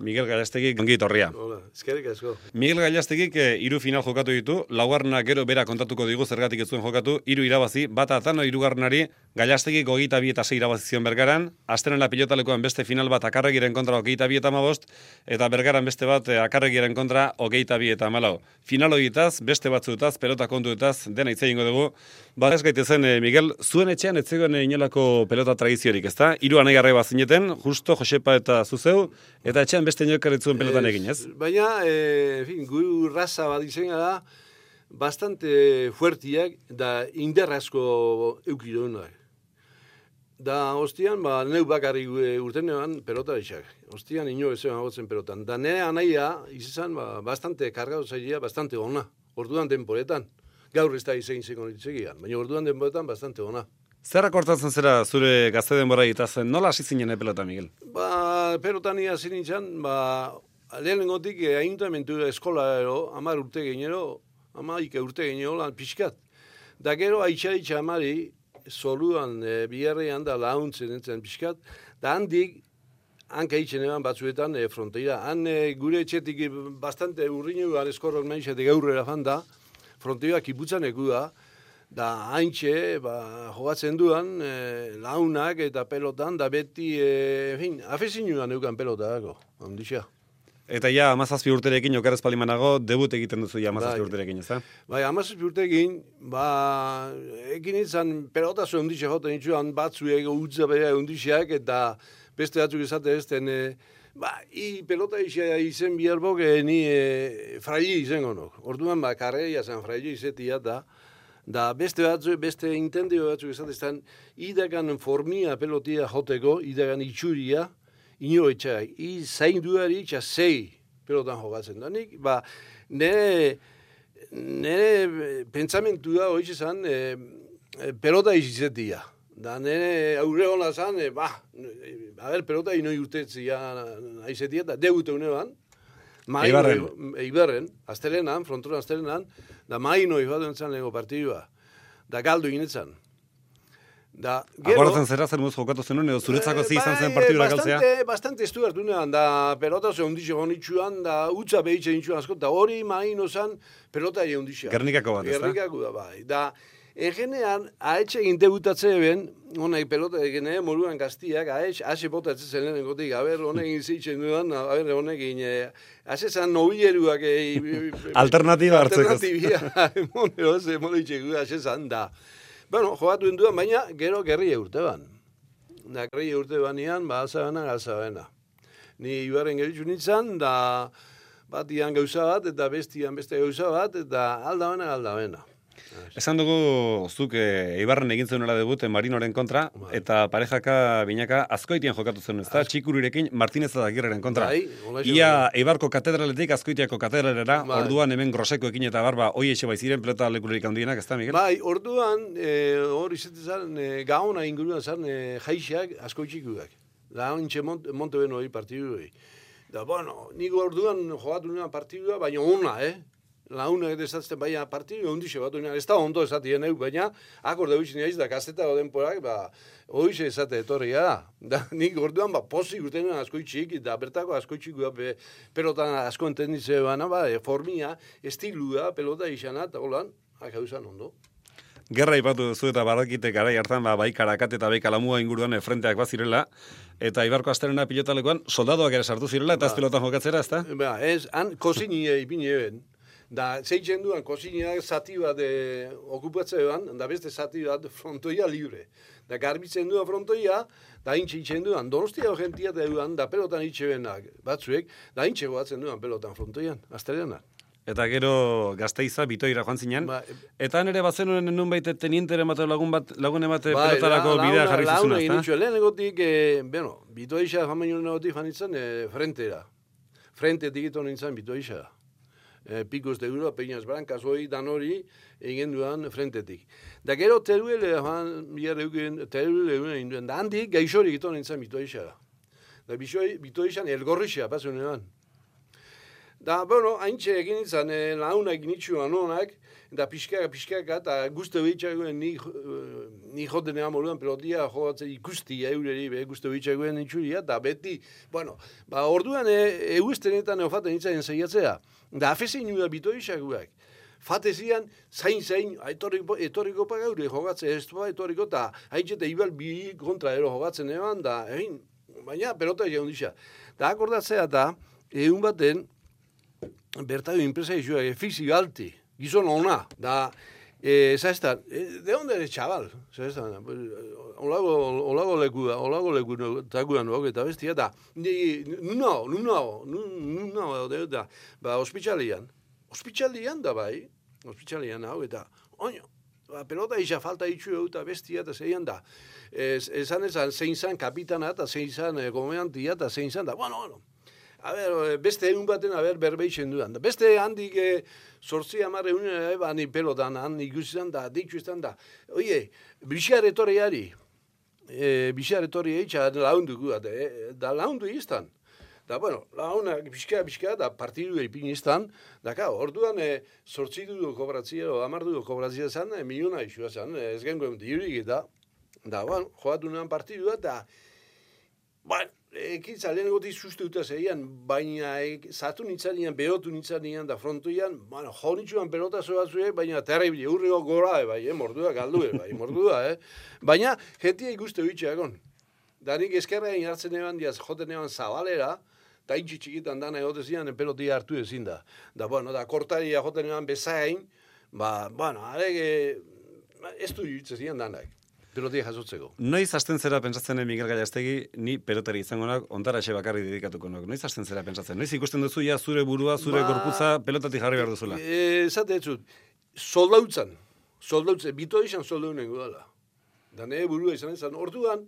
Miguel Galastegi ongi etorria. Hola, eskerrik asko. Miguel Galastegik eh, hiru final jokatu ditu, laugarna gero bera kontatuko digu zergatik ez zuen jokatu, hiru irabazi, bata atano hirugarrenari hogeita bi eta sei irabazi zion bergaran, astenen la pilotalekoan beste final bat akarregiren kontra hogeita bi eta mabost, eta bergaran beste bat eh, akarregiren kontra hogeita bi eta malau. Final horietaz, beste batzutaz, pelota kontuetaz, dena hitz egingo dugu. Ba, ez gaitezen, eh, Miguel, zuen etxean ez zegoen eh, inolako pelota tradiziorik, ezta? Hiru anai garrai bazineten, justo Josepa eta Zuzeu, eta etxean beste inokarritzuen pelotan egin, ez? Baina, en fin, guru raza bat izan da, bastante fuertiak da inderrazko eukironak. Da, hostian, ba, neu bakarri urten eban pelota dixak. Hostian, ino ez agotzen pelotan. Da, nire anaia, izan, ba, bastante kargatu zaila, bastante ona. Orduan denporetan. Gaur ez da izan zeko nitzegian. Baina orduan denporetan, bastante ona. Zer akortatzen zera zure gazte denbora eta zen, nola hasi zinen eh, pelota, Miguel? Ba, pelotan ia nintzen, ba, lehenengotik eh, aintamentu eskola ero, amar urte genero, amaik urte genero lan pixkat. Da gero aitxa amari, soluan e, biherrean da launtzen entzen pixkat, da handik, hanka itxen eban batzuetan e, fronteira. Han e, gure etxetik bastante urriñu eskorrok maixetik aurrera fan da, fronteira kiputzan eku da, da haintxe, ba, jogatzen duan, e, launak eta pelotan, da beti, e, fin, afezinuan eukan pelotako, handixea. Eta ja, amazazpi urterekin, okarrez palimanago, debut egiten duzu ja amazazpi Bai. urterekin, ez da? Bai, amazazpi urtekin, ba, egin izan pelota zuen ondixe joten itxuan batzuek utza bera ondixeak eta beste batzuk izate ez den, e, ba, i pelota isa izen biarbok e, ni e, fraili izango nok. Orduan, ba, karreia zen fraili izetia da, da beste batzuk, beste intendio batzuk izate ez den, idagan formia pelotia joteko, idagan itxuria, ino etxai, i zain duari itxa zei pelotan jogatzen da. Nik, ba, nire, nire pentsamentu da hori izan, e, e, pelota izizetia. Da nire aurre hona zan, e, ba, e, a ber, pelota ino urtetzia aizetia, da debute unean, Mai Eibarren. Eibarren, astelenan, frontoran astelenan, da maino ibaden zan lego partidua. Da galdu inetzan. Da, Akordatzen zera zer muz jokatu zenuen, edo zuretzako zi izan zen partidura galtzea? Bastante, bastante estu hartu nean, da pelota ze ondixo honitxuan, da utza behitxe nitxuan asko, da hori maino zan pelota je ondixo. Gernikako bat, ez da? Gernikako da, bai. Da, egenean, ahetxe egin debutatze eben, honek pelota egenean, moruan gaztiak, ahetx, ase botatzen zen lehen gotik, a ber, honek egin dudan, a ber, honek egin, e, ase zan nobileruak, e, Alternatiba hartzeko. Alternatibia, monero, ze molitxegu, ase zan, da. Bueno, jogatu duan, baina gero gerri urte ban. Da, gerri urte banian, ba, azabena, azabena. Ni ibarren geritxu nintzen, da, batian gauza bat, eta bestian beste gauza bat, eta aldabena, aldabena. Esan dugu zuk e, Eibarren egin zenuela debut eh, Marinoren kontra, Bai. eta parejaka binaka azkoitien jokatu zen, ez da? Txikurirekin Martinez Agirreren kontra. Bai, Ia bai. Eibarko katedraletik azkoitiako katedralera, Bai. orduan hemen grosekoekin eta barba, oi etxe baiziren pelota lekurik handienak, ez da, Miguel? Bai, orduan, e, hor izaten zan, e, gaona inguruan zan, e, jaixeak asko txikuak. Da, ontxe mont, monte beno hori partidu. Da, bueno, nik orduan jogatu nuen partidua, baina ona, eh? Launa eta esatzen baina partidu ondixe bat unean, ez da ondo esatien euk, baina akorde huitzen jaiz da kasteta denporak, ba, hoize esate etorria da. Da, nik orduan, ba, posi urten asko txik, da bertako asko txikua, be, pelotan asko entenditze bana, ba, e, formia, estilua, pelota izana, eta holan, haka usan ondo. Gerra ipatu duzu eta badakite garai hartan ba, bai karakat eta bai kalamua inguruan e, frenteak bazirela, eta Ibarko asterena pilotalekoan soldadoak ere sartu zirela, eta ez Ba. pilotan jokatzera, ez da? Ba, ez, han kosinia ipini eben. Da, zeitzen duan, kosinia zati bat e, okupatzean, da beste zati bat frontoia libre. Da, garbitzen duan frontoia, da hintxe itxen duan, donostia gentia da duan, da pelotan itxe benak batzuek, da hintxe goatzen duan pelotan frontoian, astelenan. Eta gero gazteiza, bitoira joan zinen. Ba, Eta nere bazenuen nun baite tenientere emate lagun bat, lagun emate Bai, pelotarako la- bidea launa- jarri launa zizuna, egin ez da? nituen, lehenegotik, e, bueno, bitoixa jamaino negotik fanitzen, e, frentera. Frente digito nintzen bitoixa. E, Picos de Euro, Peñas Brancas, hoi, dan hori, egin duan frentetik. Da gero teruele, joan, bihar euken, teruele egin duen, da handik gaixori egiten nintzen bitoixa. Da bixoi- bitoixan elgorrixa, pasu nean. Da, bueno, haintxe egin izan, e, launa egin itxuan honak, eta pixkaka, pixkaka, eta guzti behitxagoen ni, eh, ni joten egan moruan, pelotia jogatzen ikusti eureri, be, guzti behitxagoen itxuria, eta beti, bueno, ba, orduan e, euestenetan eofaten itzaren zeiatzea, da, afezein nua bito isaguak. Fatezian, zain zain, etorriko, etorriko pa gaur, jogatzen ez ba, etorriko, eta haitxe ibal bi kontra ero jogatzen eban, da, egin, baina pelota egon disa. Da, akordatzea, da, egun baten, bertaio inpresa izua, e, fizi galti, gizon ona, da, e, zaiztan, e, de onde ere txabal, zaiztan, olago, olago leku, olago leku takuan nuak, eta bestia, nuno, nuno, nuno, nuno, da, ba, ospitxalian, ospitxalian da bai, ospitxalian hau, eta, oino, ba, pelota isa falta itxu eta bestia, eta zeian da, ez, esan ezan, zein zan kapitana, eta zein zan e, komendantia, eta zein zan da, bueno, bueno, A ber, beste egun baten, a ber, berbeixen duan. Beste handik e, sortzi amarre unen, e, ba, ni pelotan, han ikusten da, ditu izan da. Oie, bixar etorriari, e, bixar etorri eitxa, laundu gu, e, da laundu izan. Da, bueno, launa, bizka, bizka, da partidu ipin izan, da, ka, orduan, e, sortzi du kobratzia, o amar du kobratzia zan, e, miliona isua zan, ez gengoen diurik, da, da, bueno, joatu nean partidua, da, bueno, ekitza lehen goti suste dut zeian, baina ek, zatu nintzanian, behotu nintzanian, da frontuian, bueno, jo nintzuan pelota zoa zuen, baina terribili, urriko gora, e, bai, eh, mordua galdu, e, bai, mordua, eh. Baina, jentia ikuste bitxe egon. Da nik eskerra egin hartzen eban diaz, joten eban zabalera, da itxi txikitan dana egote zian, pelotia hartu ezin da. Da, bueno, da, kortaria joten eban bezain, ba, bueno, arege, ez du zian danak pelotia jasotzeko. Noiz hasten zera pentsatzen Miguel Gallastegi, ni pelotari izango nak, ontara xe bakarri dedikatuko nok. Noiz hasten zera pentsatzen? Noiz ikusten duzu ja zure burua, zure ba, gorputza pelotati jarri behar duzula? E, zate etzut, soldautzan, soldautzen, bito izan soldaunen gudala. Da ne burua izan ezan, orduan,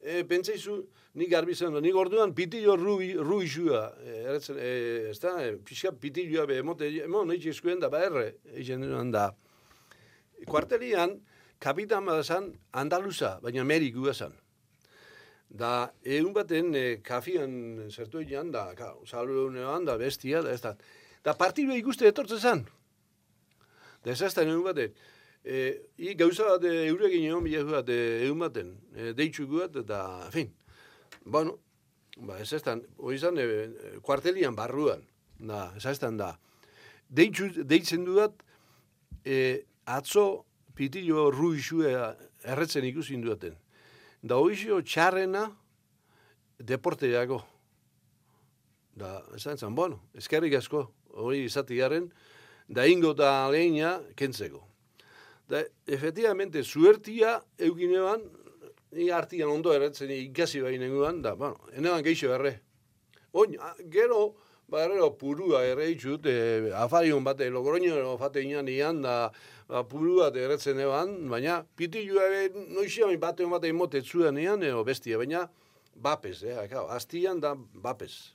e, pentsaizu, nik garbi zen, nik orduan pitillo rubi, xua, e, e, ez da, e, pixka pitilloa be, emote, emon, eitxe eskuen da, ba erre, eitzen da. Kuartelian, kapitan badazan Andaluza, baina Meriku zan. Da, egun baten e, kafian zertu egin da, ka, salve da, bestia, da, ez da. Da, partidu ikuste etortzen zan. Da, ez da, egun baten. E, I gauza bat e, eurekin egon bilezu bat egun baten, e, deitzu guat, eta, fin, bueno, ba, ez ez da, hori zan, e, kuartelian barruan, da, ez ez da, deitzu, deitzen dudat, e, atzo pitillo ruixue erretzen ikusi duaten. Da hoizio txarrena deporteako. Da, esan zan, bueno, eskerrik asko, hori izati garen, da ingo da lehina kentzeko. Da, efectivamente, zuertia eukinean, ni artian ondo erretzen ikasi nenguan, da, bueno, enean geixo erre. Oin, gero, ba, errero, purua erre itxut, e, afarion bate, logroño, fate inan ian, da, ba, puru bat erretzen eban, baina pitilua bain bate bat emote zuen ean, eo bestia, baina bapes, eh, akau, astian da bapes.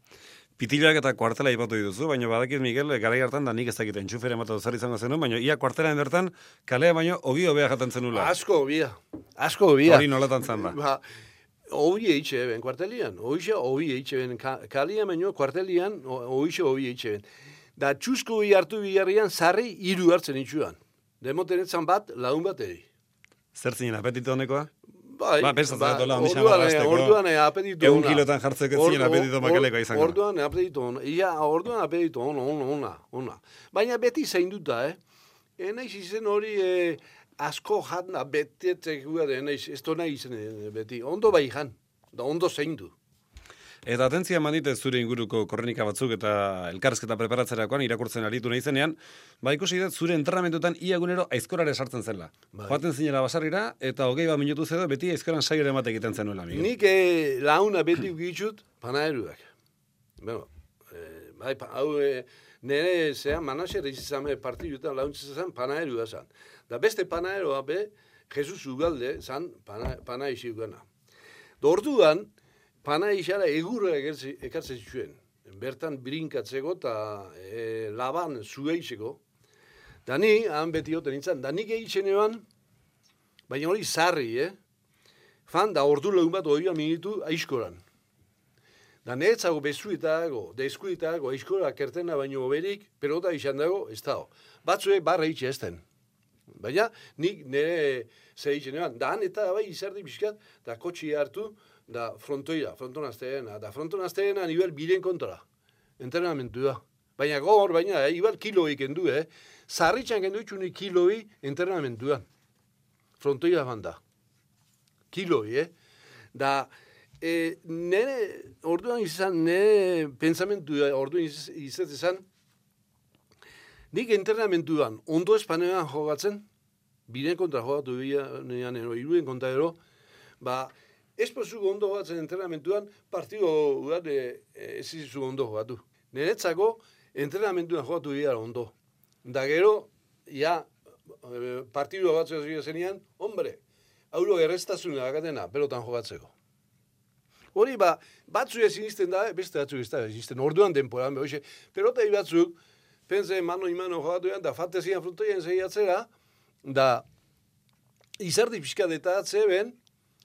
Pitiloak eta kuartela ipatu dituzu, baina badakit Miguel, gara hartan da nik ez dakit entxufere ematu zer izango zenu, baina ia kuartela bertan kalea baino ogi hobea jaten zenula. Asko hobia, asko hobia. Hori nolatan zan da. Ba, Obi eitxe ben kuartelian, oixe obi eitxe ben, kalia baino kuartelian, oixe obi eitxe ben. Da txusko hartu biharrian, zarri hiru hartzen itxuan. Demoten etzan bat, laun bat eri. Zer zinen apetito honekoa? Bai, ba, pensatzen ba, dut, orduan, eh, orduan eh, apetito Egun kilotan jartzeko ez zinen apetito makelekoa izango. Orduan eh, apetito ona, ia, orduan apetito ona, ona, ona, ona. Baina beti zain duta, eh? Enaiz izen hori eh, asko jatna betetzek gura da, enaiz, ez nahi izen beti. Ondo bai jan, da ondo zein du. Eta atentzia mandite zure inguruko korrenika batzuk eta elkarrezketa preparatzerakoan irakurtzen aritu nahi zenean, ba ikusi dut zure entrenamentutan iagunero aizkorare sartzen zela. Bai. Joaten zinela basarrira eta hogei bat minutu zedo beti aizkoran saio emate egiten zenuela. Miguel. Nik eh, launa beti ukitzut panaeruak. Bueno, eh, bai, hau eh, nire zean manaxer izan partidutan launtzen zen panaerua zen. Da beste panaeroa be, Jesus Ugalde zan pana, panaixi ugana. Dortuan, pana isara egurra ekartzen zuen. Bertan brinkatzeko eta e, laban zueizeko. Da ni, han beti hoten nintzen, da nik egiten eban, baina hori zarri, eh? Fan, da ordu lehun bat oia minutu aizkoran. Da niretzago bezuetago, da eskuetago, eskola kertena baino berik, pelota izan dago, ez dago. Batzuek barra itxe ez den. Baina, nik nire zer itxe neban, da han eta bai izardi pixkat, da kotxi hartu, da frontoira, frontonazteena, da frontonazteena nivel bilen kontra. Entrenamentu da. Baina gogor, baina, eh, igual kiloi kendu, eh? Zarritxan kendu itxuni kiloi entrenamentuan. Frontoira banda. Kiloi, eh? Da, e, nire, orduan izan, nire pensamentu, orduan iz- izan izan, nik entrenamentuan, ondo espanean jogatzen, biren kontra jogatu bian, ero, iruen kontra ero, ba, ez pozu ondo jogatzen entrenamentuan, partido urat ez izu ondo jogatu. Niretzako, entrenamentuan jogatu bia ondo. Da gero, ja, eh, partido batzuk zenean, hombre, haulo erreztasuna akatena, pelotan jogatzeko. Hori ba, batzu ez sinisten da, beste batzu ez da sinisten, orduan denporan, hoxe, pelota batzuk, pense mano imano jogatu ean, da fantezian frontoian zeiatzera, da izardi pixka eta atzeben,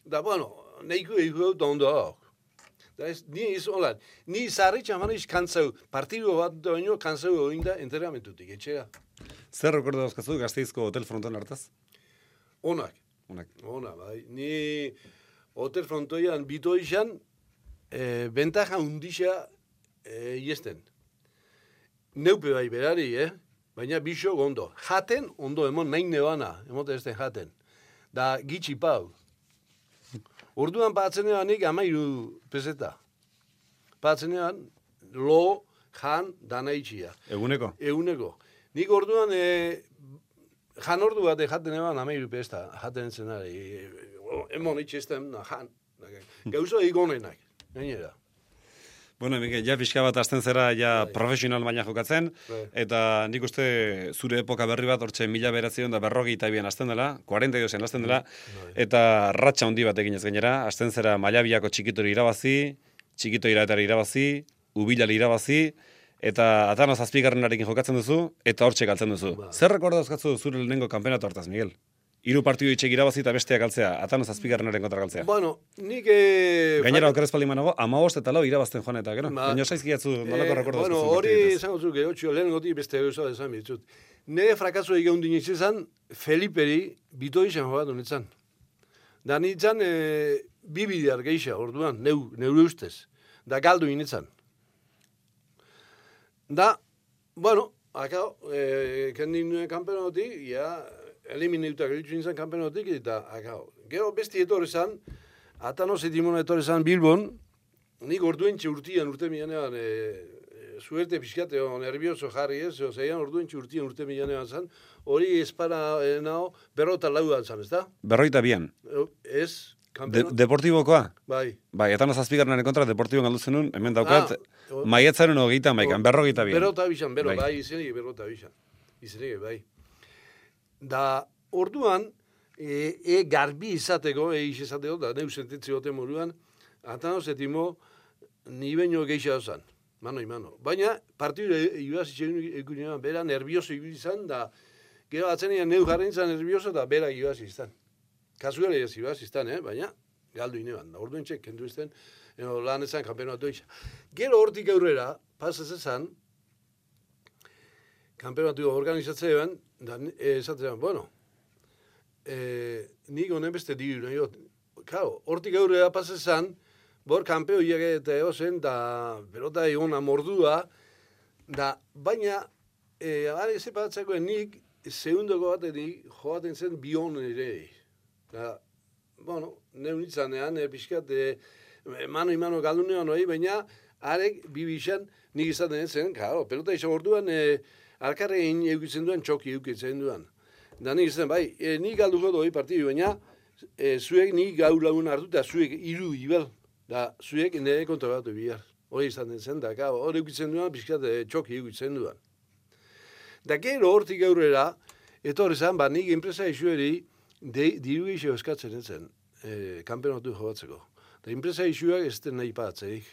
da, bueno, neiko egu da ondo hau. Da ez, ni ez hola, ni zarritxan maniz kantzau, partidu bat baino kantzau egin da entrenamentutik, etxera. Zer rekordo dauzkazu gazteizko hotel fronton hartaz? Onak, Onak. ona, bai. Ni hotel frontoian bito izan, e, bentaja undisa e, iesten. Neupe bai berari, eh? Baina biso ondo. Jaten, ondo, emon nahi nebana, emote ez jaten. Da, gitxi pau. Orduan patzenean nik amairu peseta. Patzenean, lo, jan, dana itxia. Eguneko? Eguneko. Nik orduan, e, jan ordu bat jaten eban amairu pesta, jaten zenari. Emon itxesten, na, jan. Gauzo egonenak, gainera. Bueno, Mikel, ja pixka bat azten zera ja Bai. profesional baina jokatzen, Bai. eta nik uste zure epoka berri bat, hortxe mila beratzen da berrogi eta bian azten dela, 42 zen azten dela, Bai. eta ratxa handi bat eginez gainera, azten zera mailabiako txikitori irabazi, txikito iraetari irabazi, ubilali irabazi, eta atano zazpigarrenarekin jokatzen duzu, eta hortxe galtzen duzu. Bai. Zer rekorda dauzkatzu zure lehenengo kanpenato hartaz, Miguel? Hiru partidu itxek irabazi eta besteak galtzea, atano zazpigarrenaren kontra galtzea. Bueno, nik... E, Gainera okerez pali manago, amabost eta lau irabazten joan eta, gero? Ba- Baina saizkiatzu, nolako Eh, rekordo Bueno, hori esango zuke, otxio, lehen goti beste gauza esan bitut. Nire frakazo egon diniz izan, Feliperi bito izan jogatu nintzen. Da nintzen, e, bi bidear geixa, orduan, neu, neure ustez. Da galdu nintzen. Da, bueno, akao, e, kendin nuen kampeonatik, ja, elimineutak gelitzu nintzen kampeonatik, eta akao. Gero besti etorri zan, atano zetimona etorri zan Bilbon, nik orduen urtian urte milanean, e, e, suerte pixkate, o, nervioso jarri ez, o, zeian orduen urtian urte milanean zan, hori espara e, nao, berrota lauan zan, ez da? Berroita bian. Ez, De, deportibokoa? bai. Bai, eta zazpigarrenaren kontra deportiboan galdu zenun, hemen daukat, Ah, maietzaren hogeita maikan, berrogeita bian. Berrota bisan, bero, Bai. bai, izenik berrota bisan. Izenik, bai. Da, orduan, e, e garbi izateko, e izateko, da neu sentitzi gote moruan, atano zetimo, ni baino geixa ozan, mano y mano. Baina, partidu ibaz ikunean, bera nervioso izan, da, gero atzenean neu jarren zan nervioso, da bera ibaz izan. Kasuele ez ibaz izan, eh? baina, galdu ineban, da orduen txek, kendu izten, eno, lan ezan kampeonato isa. Gero hortik aurrera, pasaz ezan, kampeonatu organizatzean, da eh, esatzen, bueno, eh, nik honen beste diru nahi dut. Hortik aurrera pasezan, bor kampeoiak eta eozen, da pelota egona mordua, da baina, eh, are zepatzeko nik, segundoko batetik joaten zen bion ere. Da, bueno, neu nitzanean, e, pixkat, e, mano y mano galdunean hori, baina arek bibixan nik izaten zen, claro, pelota izan orduan, e, alkarrein eukitzen duen, txoki eukitzen duen. Da nik izaten, bai, e, nik galduko doi partidu, baina e, zuek nik gau lagun hartu, eta zuek iru ibel, da zuek nire kontrolatu bihar. Hori izaten zen, da, claro, hori eukitzen duen, pixkat, e, txoki eukitzen duen. Da gero hortik aurrera, etorri zen, ba, nik enpresa isueri, de, diru geixo eskatzen etzen, e, kampeonatu jobatzeko. Da enpresa isuak ez den nahi patzeik.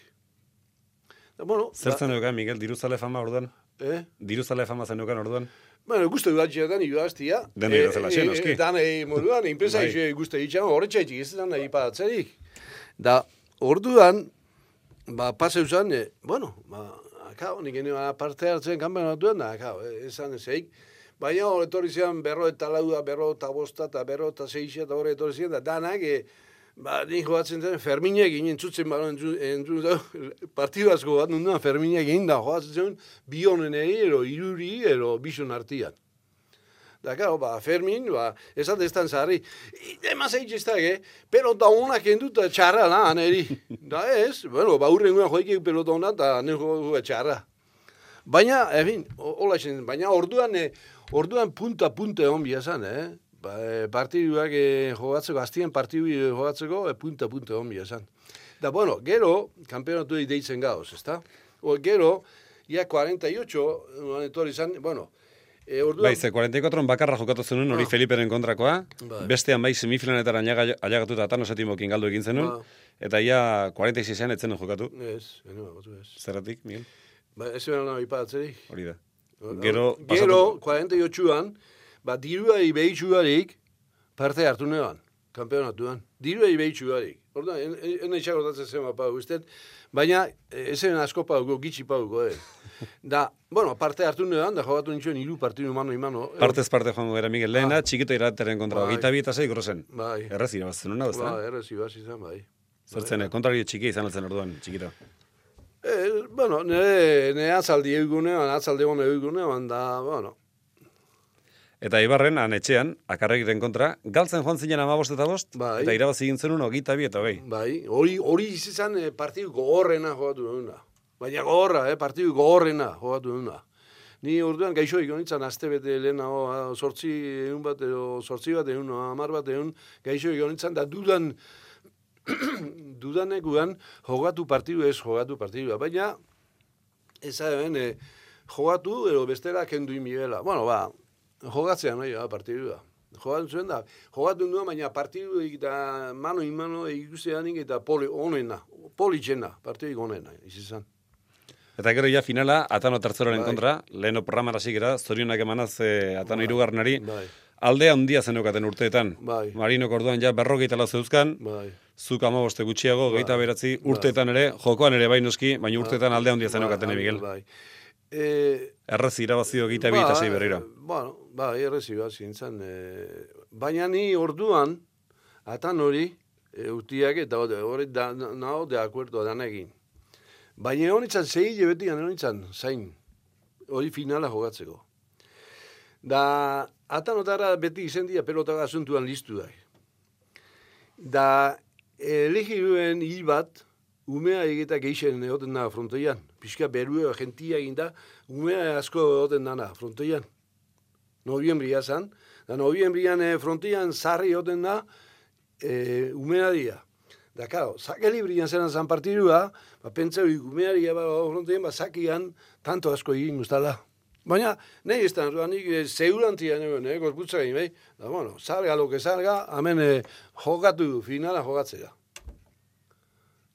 Da, bueno, Zer zen euken, Miguel, diruzale fama orduan? eh? Diruzale fama zen orduan? Bueno, gustu batxetan ibaztia. Dena ibazela, xe, noski. Dan e, moduan, enpresa Bai. isu gustu itxan, horretxaitik ez den nahi patzerik. Da, orduan, ba, pase uzan, e, bueno, ba, akao, nik parte hartzen kanpenatuan da, akao, e, esan ezeik. Baina hor etorri zian berro eta laua, berro eta bosta, eta berro eta seixia, eta hor etorri zian, da danak, e, ba, nik joatzen zen, Ferminek ginen txutzen baro, entzun, entzun, partidu asko bat, nuna, Ferminek ginen da, joatzen zen, bionen eri, ero, iruri, ero, bison artian. Da, claro, ba, Fermin, ba, esat ez tan zarri. Ema zeitz ez da, eh? Pelota honak enduta txarra la, aneri. Da ez, bueno, ba, urrengoan joikik pelota honak, da, nire txarra. Baina, efin, hola baina orduan, eh, orduan punta punta egon biazan, eh? Ba, eh, partiduak eh, jogatzeko, aztien partidu jogatzeko, eh, punta punta egon biazan. Da, bueno, gero, kampeonatu deitzen gauz, ezta? O, gero, ia 48, etorri izan, bueno, E, orduan... Bai, ze 44 bakarra jokatu zenuen hori ah. Feliperen kontrakoa, bai. bestean bai semifinanetara ailegatu eta tano setimokin galdu egin zenuen, ba. eta ia 46an etzen jokatu. Ez, eno, batu ez. Zerratik, Miguel? Ba, ez zuen nahi patzerik. Hori da. Gero, Gero 48an, ba, dirua ibehitxuarik parte hartu neban, kampeonatuan. Dirua ibehitxuarik. Orduan, en, en, en, en, zen pau, baina ez zen asko pauko, gitsi pauko, eh. Da, bueno, parte hartu nean, da jogatu nintxuen hiru partidu mano imano. Partez parte joan gara, Miguel, lehena, ah. txikito irateren kontra, bai. gita bi eta zei grozen. Bai. Errez irabazten hona, Bai, errez irabazten bai. Zertzen, bai. kontrari txiki izan altzen orduan, txikito. Eh, bueno, nire, nire atzaldi egunean, atzaldi egun egunean, da, bueno, Eta Ibarren, etxean, akarregiren kontra, galtzen joan zinen amabost eta bost, bai. eta irabazi gintzen uno, gita bi eta bai. Bai, hori, hori izan eh, partidu gogorrena jogatu duguna. Baina gogorra, eh, partidu gogorrena jogatu duna. Ni orduan gaixo ikon nintzen, azte bete lehena, sortzi egun bat, edo sortzi bat egun, amar bat egun, gaixo ikon nintzen, da dudan, dudanekuan jogatu partidu ez jogatu partidu. Baina, ez hemen, eh, jogatu, edo bestera kendu imibela. Bueno, ba, jogatzea nahi, da. Jogatu zuen da, jogatu nuen, baina partidu eta mano imano ikustean eta poli onena, poli txena, partidu onena, izizan. Eta gero ja finala, Atano tertzeroren bai. kontra, leheno programara zigera, zorionak emanaz eh, Atano bai. irugarnari, bai. aldea handia zenokaten urteetan. Bai. Marino orduan ja berrogeita lau zeuzkan, bai. Zuk amaboste gutxiago, bai. geita beratzi, bai. urteetan ere, jokoan ere bainoski, baina bai. urteetan aldea handia zenokaten, bai. Miguel. Bai. E... Errez irabazio geita ba, bi berriro. Bueno, ba, irabazio zintzen. E... Baina ni orduan, atan hori, e, utiak eta hori da, nao de acuerdo dan egin. Baina egon itzan, zehi jebeti egon zain, hori finala jogatzeko. Da, atan otara beti izendia pelota asuntuan listu da. Da, elegi duen hil bat, umea egita geixen egoten da frontoian. Piska berue gentia egin da, umea asko egoten da frontoian. Noviembria zan, da noviembrian eh, frontoian zarri egoten da, e, umea dia. Da, karo, zake librian zenan zan partidua, ba, pentsau ikumeari eba frontean, ba, zakian, tanto asko egin guztala. Baina, nahi da, nik e, zeurantia nuen, eh, gorputza gain, bai? Da, bueno, zarga loke zarga, hamen eh, jokatu finala jokatzea.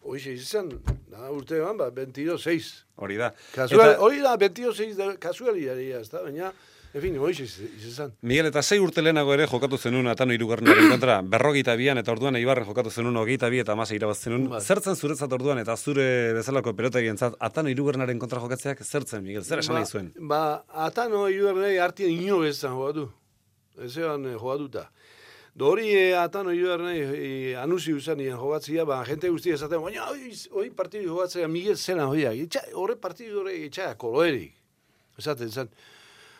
Hoxe izan, da, urte eban, ba, 22-6. Hori da. Kasual, Eta... Hori da, 22-6 kasualiaria, ez da, baina... En fin, hoiz izan. Miguel, eta sei urte lehenago ere jokatu zenun atano irugarren kontra, berrogita bian eta orduan eibarren jokatu zenun hogeita bi eta masa irabaz Ba. Zertzen zuretzat orduan eta zure bezalako pelota zat, atano irugarrenaren kontra jokatzeak zertzen, Miguel? Zer esan ba, nahi zuen? Ba, atano irugarrenari hartien ino bezan jokatu. Ez egan eh, jokatuta. Dori e, atano irugarrenari e, anusi usan ian jokatzia, ba, jente guztia esaten, baina hori partidu jokatzea Miguel zena horiak. Horre partidu horre etxea koloerik. Esaten zen.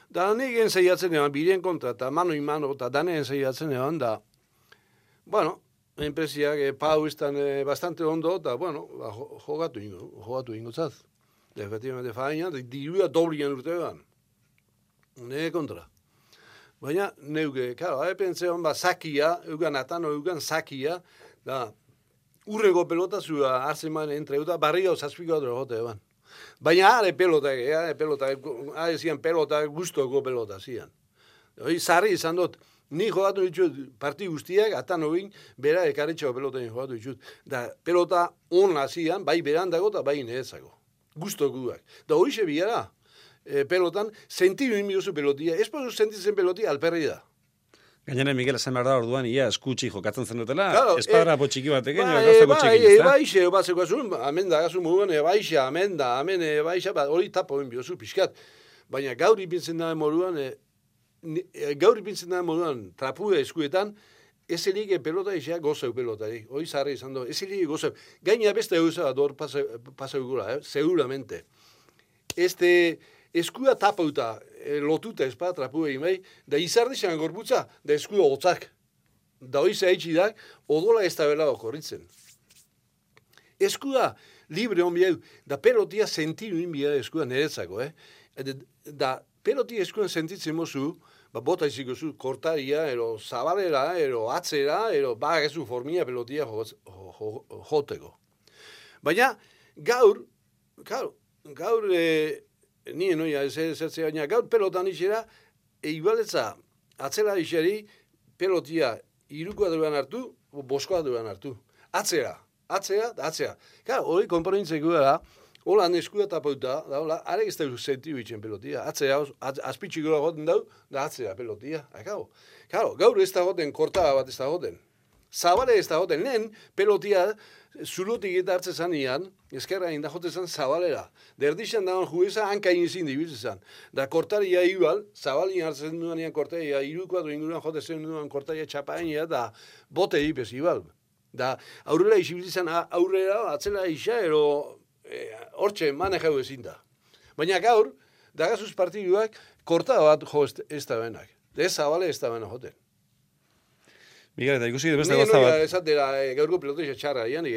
Da nik enzaiatzen eban, biren kontra, eta mano imano, eta dane enzaiatzen eban, da, bueno, enpresiak eh, pau izan eh, bastante ondo, eta, bueno, ba, jogatu ingo, jogatu ingo zaz. Efectivamente, faina, de, diruia doblian urte eban. Ne kontra. Baina, neuke, karo, hae pentsa eban, ba, sakia, eugan atano, eugan sakia, da, urrego pelota zua, hartzen entre, eta barriga zazpiko adro eban. Baina are pelota, are pelota, are zian pelota, guztoko pelota zian. Hoi, zarri izan dut, ni jogatu ditut parti guztiak, atan hogin, bera ekaretxeo pelota jogatu ditut. Da, pelota on zian, bai berandago eta bai nehetzako. Guztokuak. Da hori xe biara, e, pelotan, sentidu inbiozu pelotia. Ez pozu sentitzen pelotia alperri da. Gainera Miguel esan behar da orduan ia eskutsi jokatzen zen dutela, Claro, espadara eh, txiki batekin, Ba, ba, e, gauzako bai, txiki, e, ezta? baixe, batzeko azun, hemen da gazu moduan, e, baixa, hemen da, hemen e, baixa, ba, hori tapo ben biozu pixkat. Baina gaur ipintzen da moduan, e, e, gaur ipintzen da moduan, trapua eskuetan, ez elik e, pelota isea gozeu pelotari. Hoi zarri izan do, ez elik gozeu. Gaina beste gauza dor pasa, pasa gula, eh? seguramente. Este, eskua tapauta, e, lotuta espa trapua imei, da izardixan gorputza, da eskua hotzak. Da hoi zaitxi da, odola ez da bela okorritzen. Eskua libre hon bieu, da pelotia sentiru inbia eskua niretzako, eh? Da, pelotia eskuan sentitzen mozu, ba, bota iziko zu, kortaria, ero zabalera, ero atzera, ero bagezu formia pelotia jo- jo- jo- joteko. Baina, gaur, gaur, gaur, e, nien noia, ez ez baina, gaur pelotan isera, e, igualetza, atzera iseri, pelotia irukoa duan hartu, boskoa duan hartu. Atzera, atzera, atzera. Ka, hori komponentzeko da, hola eskua tapauta, da hola, arek ez da senti bitzen pelotia. Atzera, az, azpitxiko da goten dau, da atzera pelotia. Akao. Karo, gaur ez da goten, korta bat ez da goten. Zabale ez da goten, lehen pelotia zulotik eta hartze zanian, ezkerra inda jote zan zabalera. Derdixan da jueza hanka inizin dibitzen zan. Da kortaria igual, zabalin hartzen duanean kortaria, irukoa du inguruan jote zen duan kortaria txapainia, da bote ipez igual. Da aurrera isibilitzen aurrera, atzela isa, ero eh, hortxe manejau ezin da. Baina gaur, dagazuz partiduak, korta bat jo ez, da benak. Ez zabale ez da joten. Miguel, eta ikusi beste Ni gauza noia bat, esatera e, gaurko pelotisa txarra, ja, ni,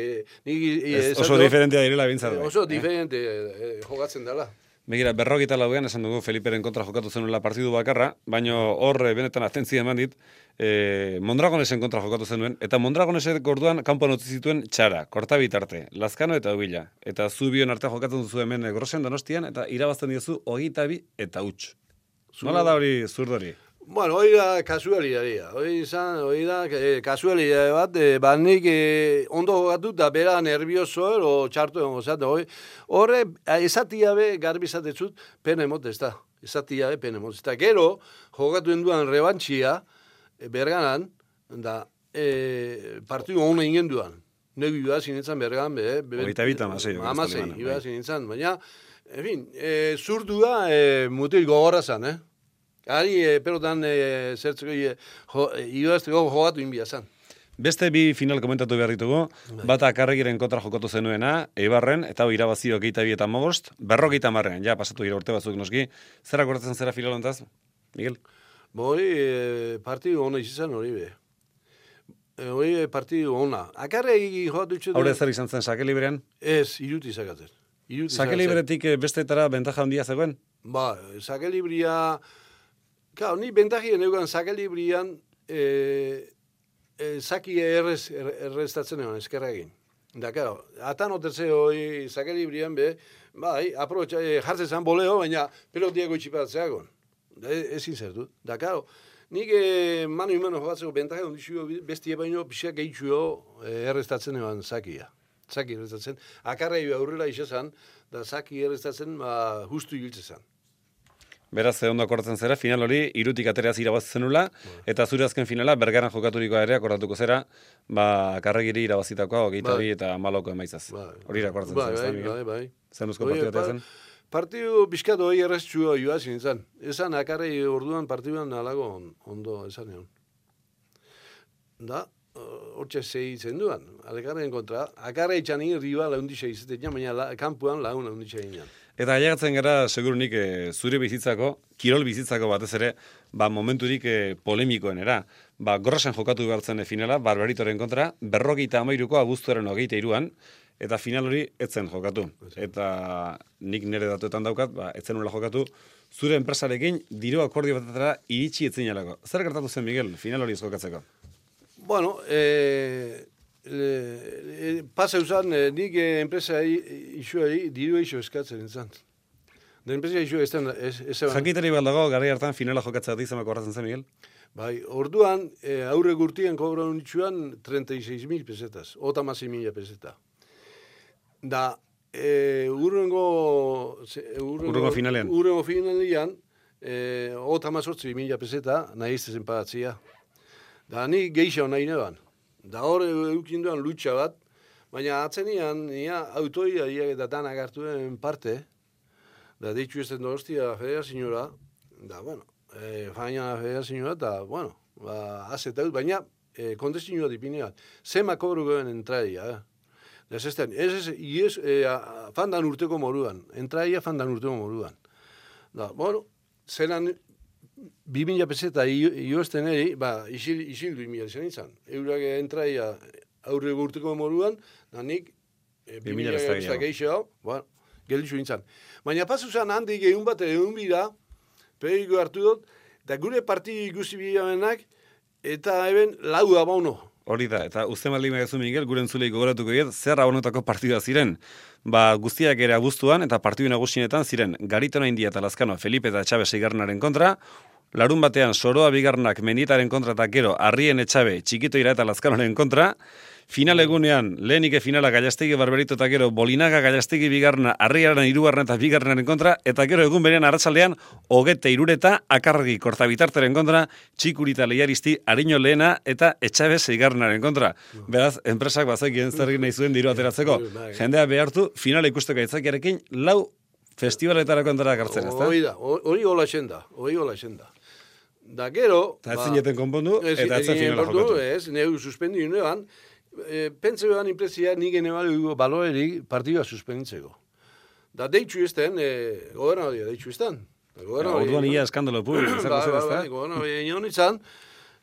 ni, ni ez, oso diferentea direla bintzat. Oso diferente eh, jogatzen dela. Begira, berrogeita lauean esan dugu Feliperen kontra jokatu zenuela partidu bakarra, baino hor eh, benetan atentzia eman dit, e, Mondragonesen kontra jokatu zenuen, eta Mondragonesek orduan kanpoan utzi zituen txara, korta bitarte, Lazkano eta Ubila. Eta zu bion artean jokatzen duzu hemen eh, Grosen donostian, eta irabazten diozu hogeita bi eta huts. Nola da hori zurdori? Bueno, hori da kasualidadia. Hori izan, hori da eh, kasualidade bat, eh, ba nik eh, ondo jokatu da bera nervioso ero txartu egon gozat. Hori, horre, esatia be garbi izatetzut, pena emot ez da. Esatia be pena emot ez da. Gero, jokatu enduan rebantxia, eh, berganan, da, eh, partidu hona ingen duan. Negu joa zinetzan bergan, be, be, Hogeita bi eta hamasei, Hamasei, Alemana, joa bai. zinetzan, baina, en fin, eh, zurdua eh, mutil gogorra zan, eh? Ari, eh, pelotan eh, zertzeko eh, jo, eh, idoazteko jogatu inbia zan. Beste bi final komentatu behar ditugu, bata karregiren kontra jokatu zenuena, Eibarren, eta hau irabazi hogeita bi eta mogost, berrogeita marrean, ja, pasatu gira urte batzuk noski. Zer akordatzen zera final hontaz, Miguel? Bo hori eh, partidu ona izan hori be. Hori eh, partidu ona. Akarre jogatu itxu Haure zer izan zen sake librean? Ez, iruti zakatzen. Iruti Sake libretik bestetara bentaja handia zegoen? Ba, sake libria... Claro, ni bentajien eugan sake librian eh, eh, saki errez, er- erreztatzen egon, eskerra egin. Da, claro, atan otertze hoi sake librian be, bai, aprobetxa, eh, jartzen zan boleo, baina pelotiako itxipatzeagon. Da, e- ezin zertu. Da, claro, nik eh, manu imano jogatzeko bentaja ondixio bestie baino pixak gehitxuo eh, erreztatzen egon sakia. Zaki erreztatzen. Akarra aurrera isazan, da zaki erreztatzen, ba, justu ibiltze zan. Beraz, ondo akordatzen zera, final hori, irutik atereaz irabazi zenula, eta zure azken finala, bergaran jokaturikoa ere akordatuko zera, ba, karregiri irabazitakoa, hogeita Bai. bi eta maloko emaitzaz. Hori akordatzen bai, zera, bai, bai, bai. Zer nuzko Hori, partidua pa- zen? Partidu bizkatu hori erreztxua joa zintzen. Esan akarrei orduan partiduan alago on- ondo esan egon. Da, hortxe zei zen duan, alekarren kontra. Akarrei txani riba laundixa izaten, baina la, kampuan laun laundixa inan. Eta ailegatzen gara, segurunik, e, zure bizitzako, kirol bizitzako batez ere, ba, momenturik e, polemikoenera. Ba, gorrasen jokatu behartzen finala, barbaritoren kontra, berrogeita amairuko abuztuaren hogeita iruan, eta final hori etzen jokatu. Eta nik nire datuetan daukat, ba, etzen nola jokatu, zure enpresarekin diru akordio batetara iritsi etzen jalako. Zer gertatu zen, Miguel, final hori ez jokatzeko? Bueno, eh, e, pasa usan, e, nik e, enpresa isuari diru eixo eskatzen izan. Da enpresa isu ez eban. Jakiteri baldago, gara hartan finala jokatzea dizemako horretzen zen, Miguel? Bai, orduan, e, aurre gurtien kobra unitxuan 36.000 pesetas, ota mila peseta. Da, e, urrengo... ze- Hurrengo finalean. Urrengo finalean, e, ota mila peseta, nahi iztezen pagatzia. Da ni geixa nahi neban. Da hor eukin duan lutsa bat, baina atzenian, nia autoia ia eta danak hartuen parte, da deitzu ez den donostia federazioa, da, bueno, e, faina federazioa, da, bueno, ba, azetau, baina e, kontestinua dipinean. Zema kobru goen entraia, eh? Ez ez, ez, ez, ies, e, fandan urteko moruan, entraia fandan urteko moruan. Da, bueno, zelan, bi mila peseta ioesten eri, ba, isil, isil du imia izan izan. Eurak entraia aurre urteko moruan, da nik, e, bi mila peseta gehiago, bueno, gelitzu nintzen. Baina pasu zen handik egun bat, egun bira, periko hartu dut, eta gure parti ikusi bilamenak, eta eben lau da bauno. Hori da, eta uste maldi megazu Miguel, gure entzulei gogoratuko egiet, zer abonotako partidua ziren. Ba, guztiak ere abuztuan eta partidu nagusinetan ziren Garitona India eta Lazkano Felipe eta Txabe Seigarnaren kontra, larun batean Soroa Bigarnak Mendietaren kontra eta gero Arrien Etxabe Txikito Ira eta Lazkanoren kontra, Final egunean, lehenik finala gaiastegi barberito eta gero bolinaga gaiastegi bigarna, arriaren irugarren eta bigarrenaren kontra, eta gero egun berean arratsaldean hogete irureta, akargi kortabitarteren kontra, txikurita lehiaristi, harino lehena eta etxabe zeigarrenaren kontra. Beraz, enpresak bazekien zer nahi zuen diru ateratzeko. Jendea behartu, finala ikusteko aitzakiarekin, lau festivaletarako entara gartzen, ezta? Hori da, hori hola esenda, hori hola esenda. Da gero... Ta ba, zineten konpondu, eta ez finala jokatu. Ez, neu suspendu inoan, e, pentsa joan impresia nik enebalu baloeri partidua suspendintzeko. Da deitxu izten, e, goberna hori, deitxu izten. Da, goberna hori... Orduan ia eskandalo publik, izan zer ba, ba, ezta? Ba, bai, goberna hori inoan izan,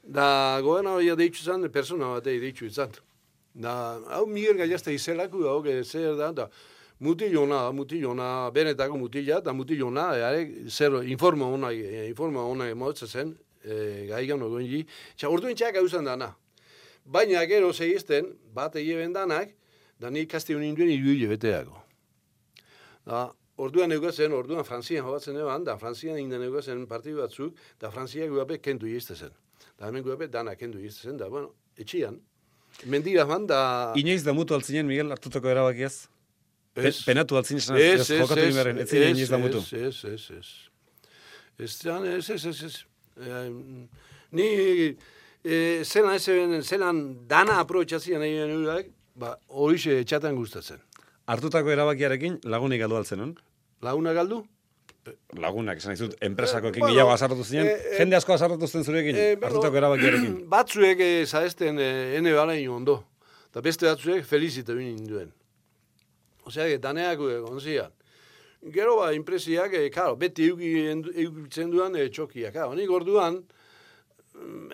da goberna hori deitxu izan, persona batei deitxu izan. Da, hau Miguel Gallasta izelako, hau, zer da, da, da mutilona, mutilona, benetako mutila, da mutilona, e, zer, informa hona, informa hona emotzen zen, e, gaigan ogoen ji, txa, orduan txak hau dana. Baina gero segizten, bat egin danak, da nik kasti honin duen iru beteago. Da, orduan eugazen, orduan Frantzian hobatzen eban, da Frantzian inden eugazen partidu batzuk, da Frantzia guape kendu izte zen. Da hemen guape dana kendu izte zen, da, bueno, etxian. Mendira man, da... Inoiz da mutu altzinen, Miguel, hartutako erabakiaz? Ez. Penatu altzin esan, ez, ez, jokatu inberen, ez zinen ez damutu. Ez, ez, ez, ez. Ez, ez, ez, ez, ez. Eh, ni eh, zelan ez eben, zelan dana aprobetsazian egin egin eurak, ba, hori xe txatan guztatzen. Artutako erabakiarekin lagunik galdu altzen, on? Laguna galdu? lagunak, esan izut, enpresako ekin eh, bueno, gehiago zinen, e, jende asko azarratu zuten zurekin, e, hartutako erabakiarekin. Batzuek eh, e, zaesten e, ene balein ondo, eta beste batzuek felizite duen. Osea, daneak onzian. Gero ba, impresiak, e, karo, beti eukitzen duan e, txokiak. Nik orduan,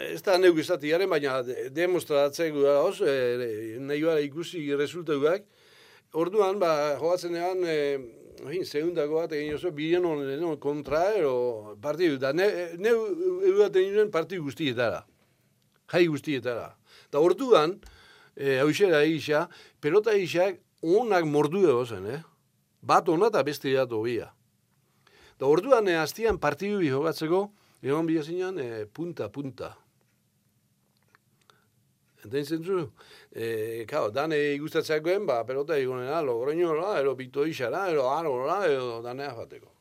ez da neuk izatiaren, baina demostratzen gu dauz, e, nahi ikusi resultatuak. Orduan, ba, joatzen egan, e, Hin, segundako bat egin oso, bilen honen kontra, ero, partidu, da, ne, ne eguaten nuen partidu guztietara. Jai guztietara. Da, orduan, e, hauxera egisa, pelota egisak onak mordu edo zen, eh? Bat ona eta beste bat obia. Da orduan, eh, aztian partidu bi jogatzeko, egon bila zinean, eh, punta, punta. Enten zen zu? E, eh, kao, dane ikustatzeak ba, pelota egonen, ah, logroño, la, ero, pito la, ero, aro, la, ero, danea bateko.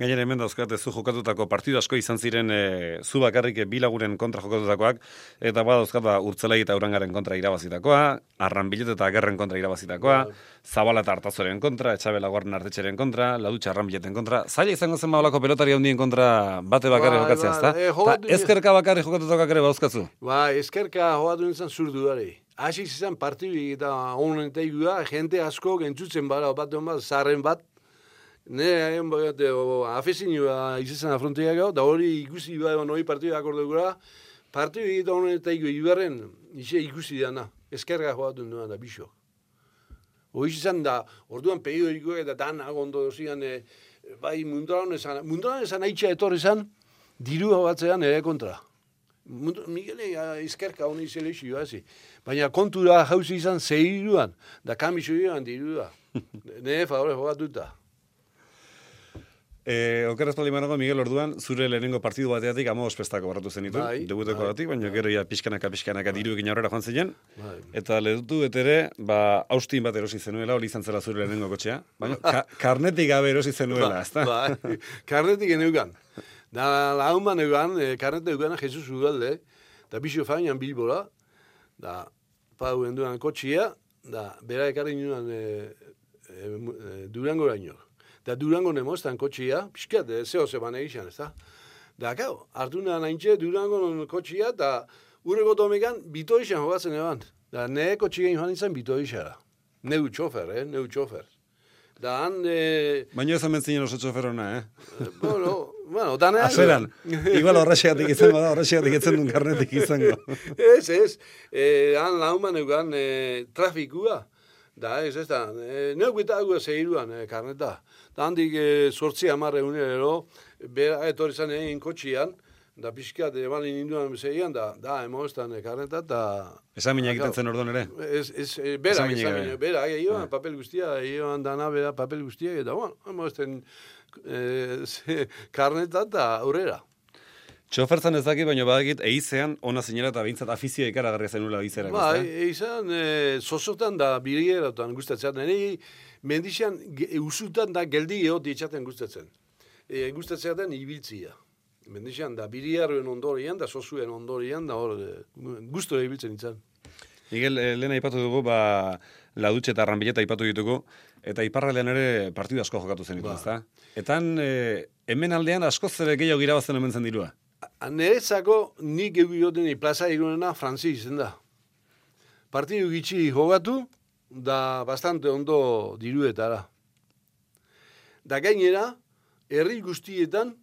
Gainera hemen dauzkat zu jokatutako partidu asko izan ziren e, zu bakarrik bilaguren kontra jokatutakoak eta bada dauzkat ba, urtzelai eta urangaren kontra irabazitakoa, arranbilet eta agerren kontra irabazitakoa, zabala eta hartazoren kontra, etxabela guarden artetxeren kontra, ladutxa arranbileten kontra, zaila izango zen baulako pelotari handien kontra bate bakarri ba, jokatzea, ezta? Ba, e, ezkerka bakarri jokatutakoak ere bauzkatzu? Ba, ezkerka jokatu nintzen zurdu dari. Asi izan partidu eta honen eta jente asko gentzutzen bara bat bat, zarren bat, Ne, hain bat, afezin joa izizan afrontia gau, da hori ikusi bai hori partidu akorde gura, partidu egita honen eta iku iberren, ise ikusi dana, eskerga joatu duan da biso. Hori izan da, orduan eriko eta dan agondo dozian, e, bai munduan esan, munduan esan haitxa etorri zan, diru batzean ere kontra. Miguel eskerka honi zelexi joa Baina kontura jauzi izan zehiruan, da kamiso joan dirua. ne, favore, jogatuta. Eh, okeraz pali manago, Miguel Orduan, zure lehenengo partidu bateatik amo ospestako barratu zen bai, debuteko bai, batik, baina bai. gero ja pixkanaka pixkanaka bai. diru egin aurrera joan zen bai. eta ledutu etere, ba, austin bat erosi zenuela, hori izan zela zure lehenengo kotxea, baina ka, karnetik gabe erosi zenuela, ba, ezta? Ba, karnetik geneukan. Da lauman egan, e, karneta egana Jesus Ugalde, da bisio fainan bilbola, da pau enduan kotxia, da bera ekarri nioan e, e, e, durango raino. Da durango nemoztan kotxia, pixkat, e, zeo zeban egizan, ez da? Da, gau, hartu nahan durango kotxia, da urreko domekan bito izan jogatzen eban. Da, ne kotxia joan izan bito izara. Neu txofer, eh? Neu txofer. Da, han... E, Baina ez hemen zinen oso txoferona, eh? bueno, bueno, dana... Azeran, igual horrexegatik izango da, horrexegatik etzen duen karnetik izango. ez, ez. E, han lauman eugan e, trafikua. Da, ez, ez da. E, Neuk eta agu zeiruan e, karneta. Da, handik e, sortzi amarre unero, bera etorri zan egin kotxian, da pixka de balin induan zeian, da, da, emoztan e, karneta, da... Esan mina egiten zen orduan ere? Ez, ez, e, bera, eh. bera, egin Ah. papel guztia, egin dana bera papel guztia, eta, bueno, emozten e, ze- karneta eta aurrera. Txofertzan ez dakit, baina badakit, eizean, ona zinera eta bintzat afizio ikaragarria zenula bizera. Ba, e, izan, e, zozotan da birieratan gustatzen. Nire mendizian ge- usutan da geldi egot ditzaten gustatzen. E, gustatzen den ibiltzia. Mendizian da birieruen ondorian, da zozuen ondorian, da hor, e, gustora ibiltzen izan. Miguel, eh, lehen aipatu dugu, ba, ladutxe eta arranbileta aipatu ditugu, eta iparraldean ere partidu asko jokatu zen Ba. ezta? Etan, e, hemen aldean askoz ere gehiago irabazen hemen zen dirua. Nerezako nik egioten plaza irunena Frantzi izen da. Partidu gitxi jogatu, da bastante ondo diruetara. Da gainera, herri guztietan,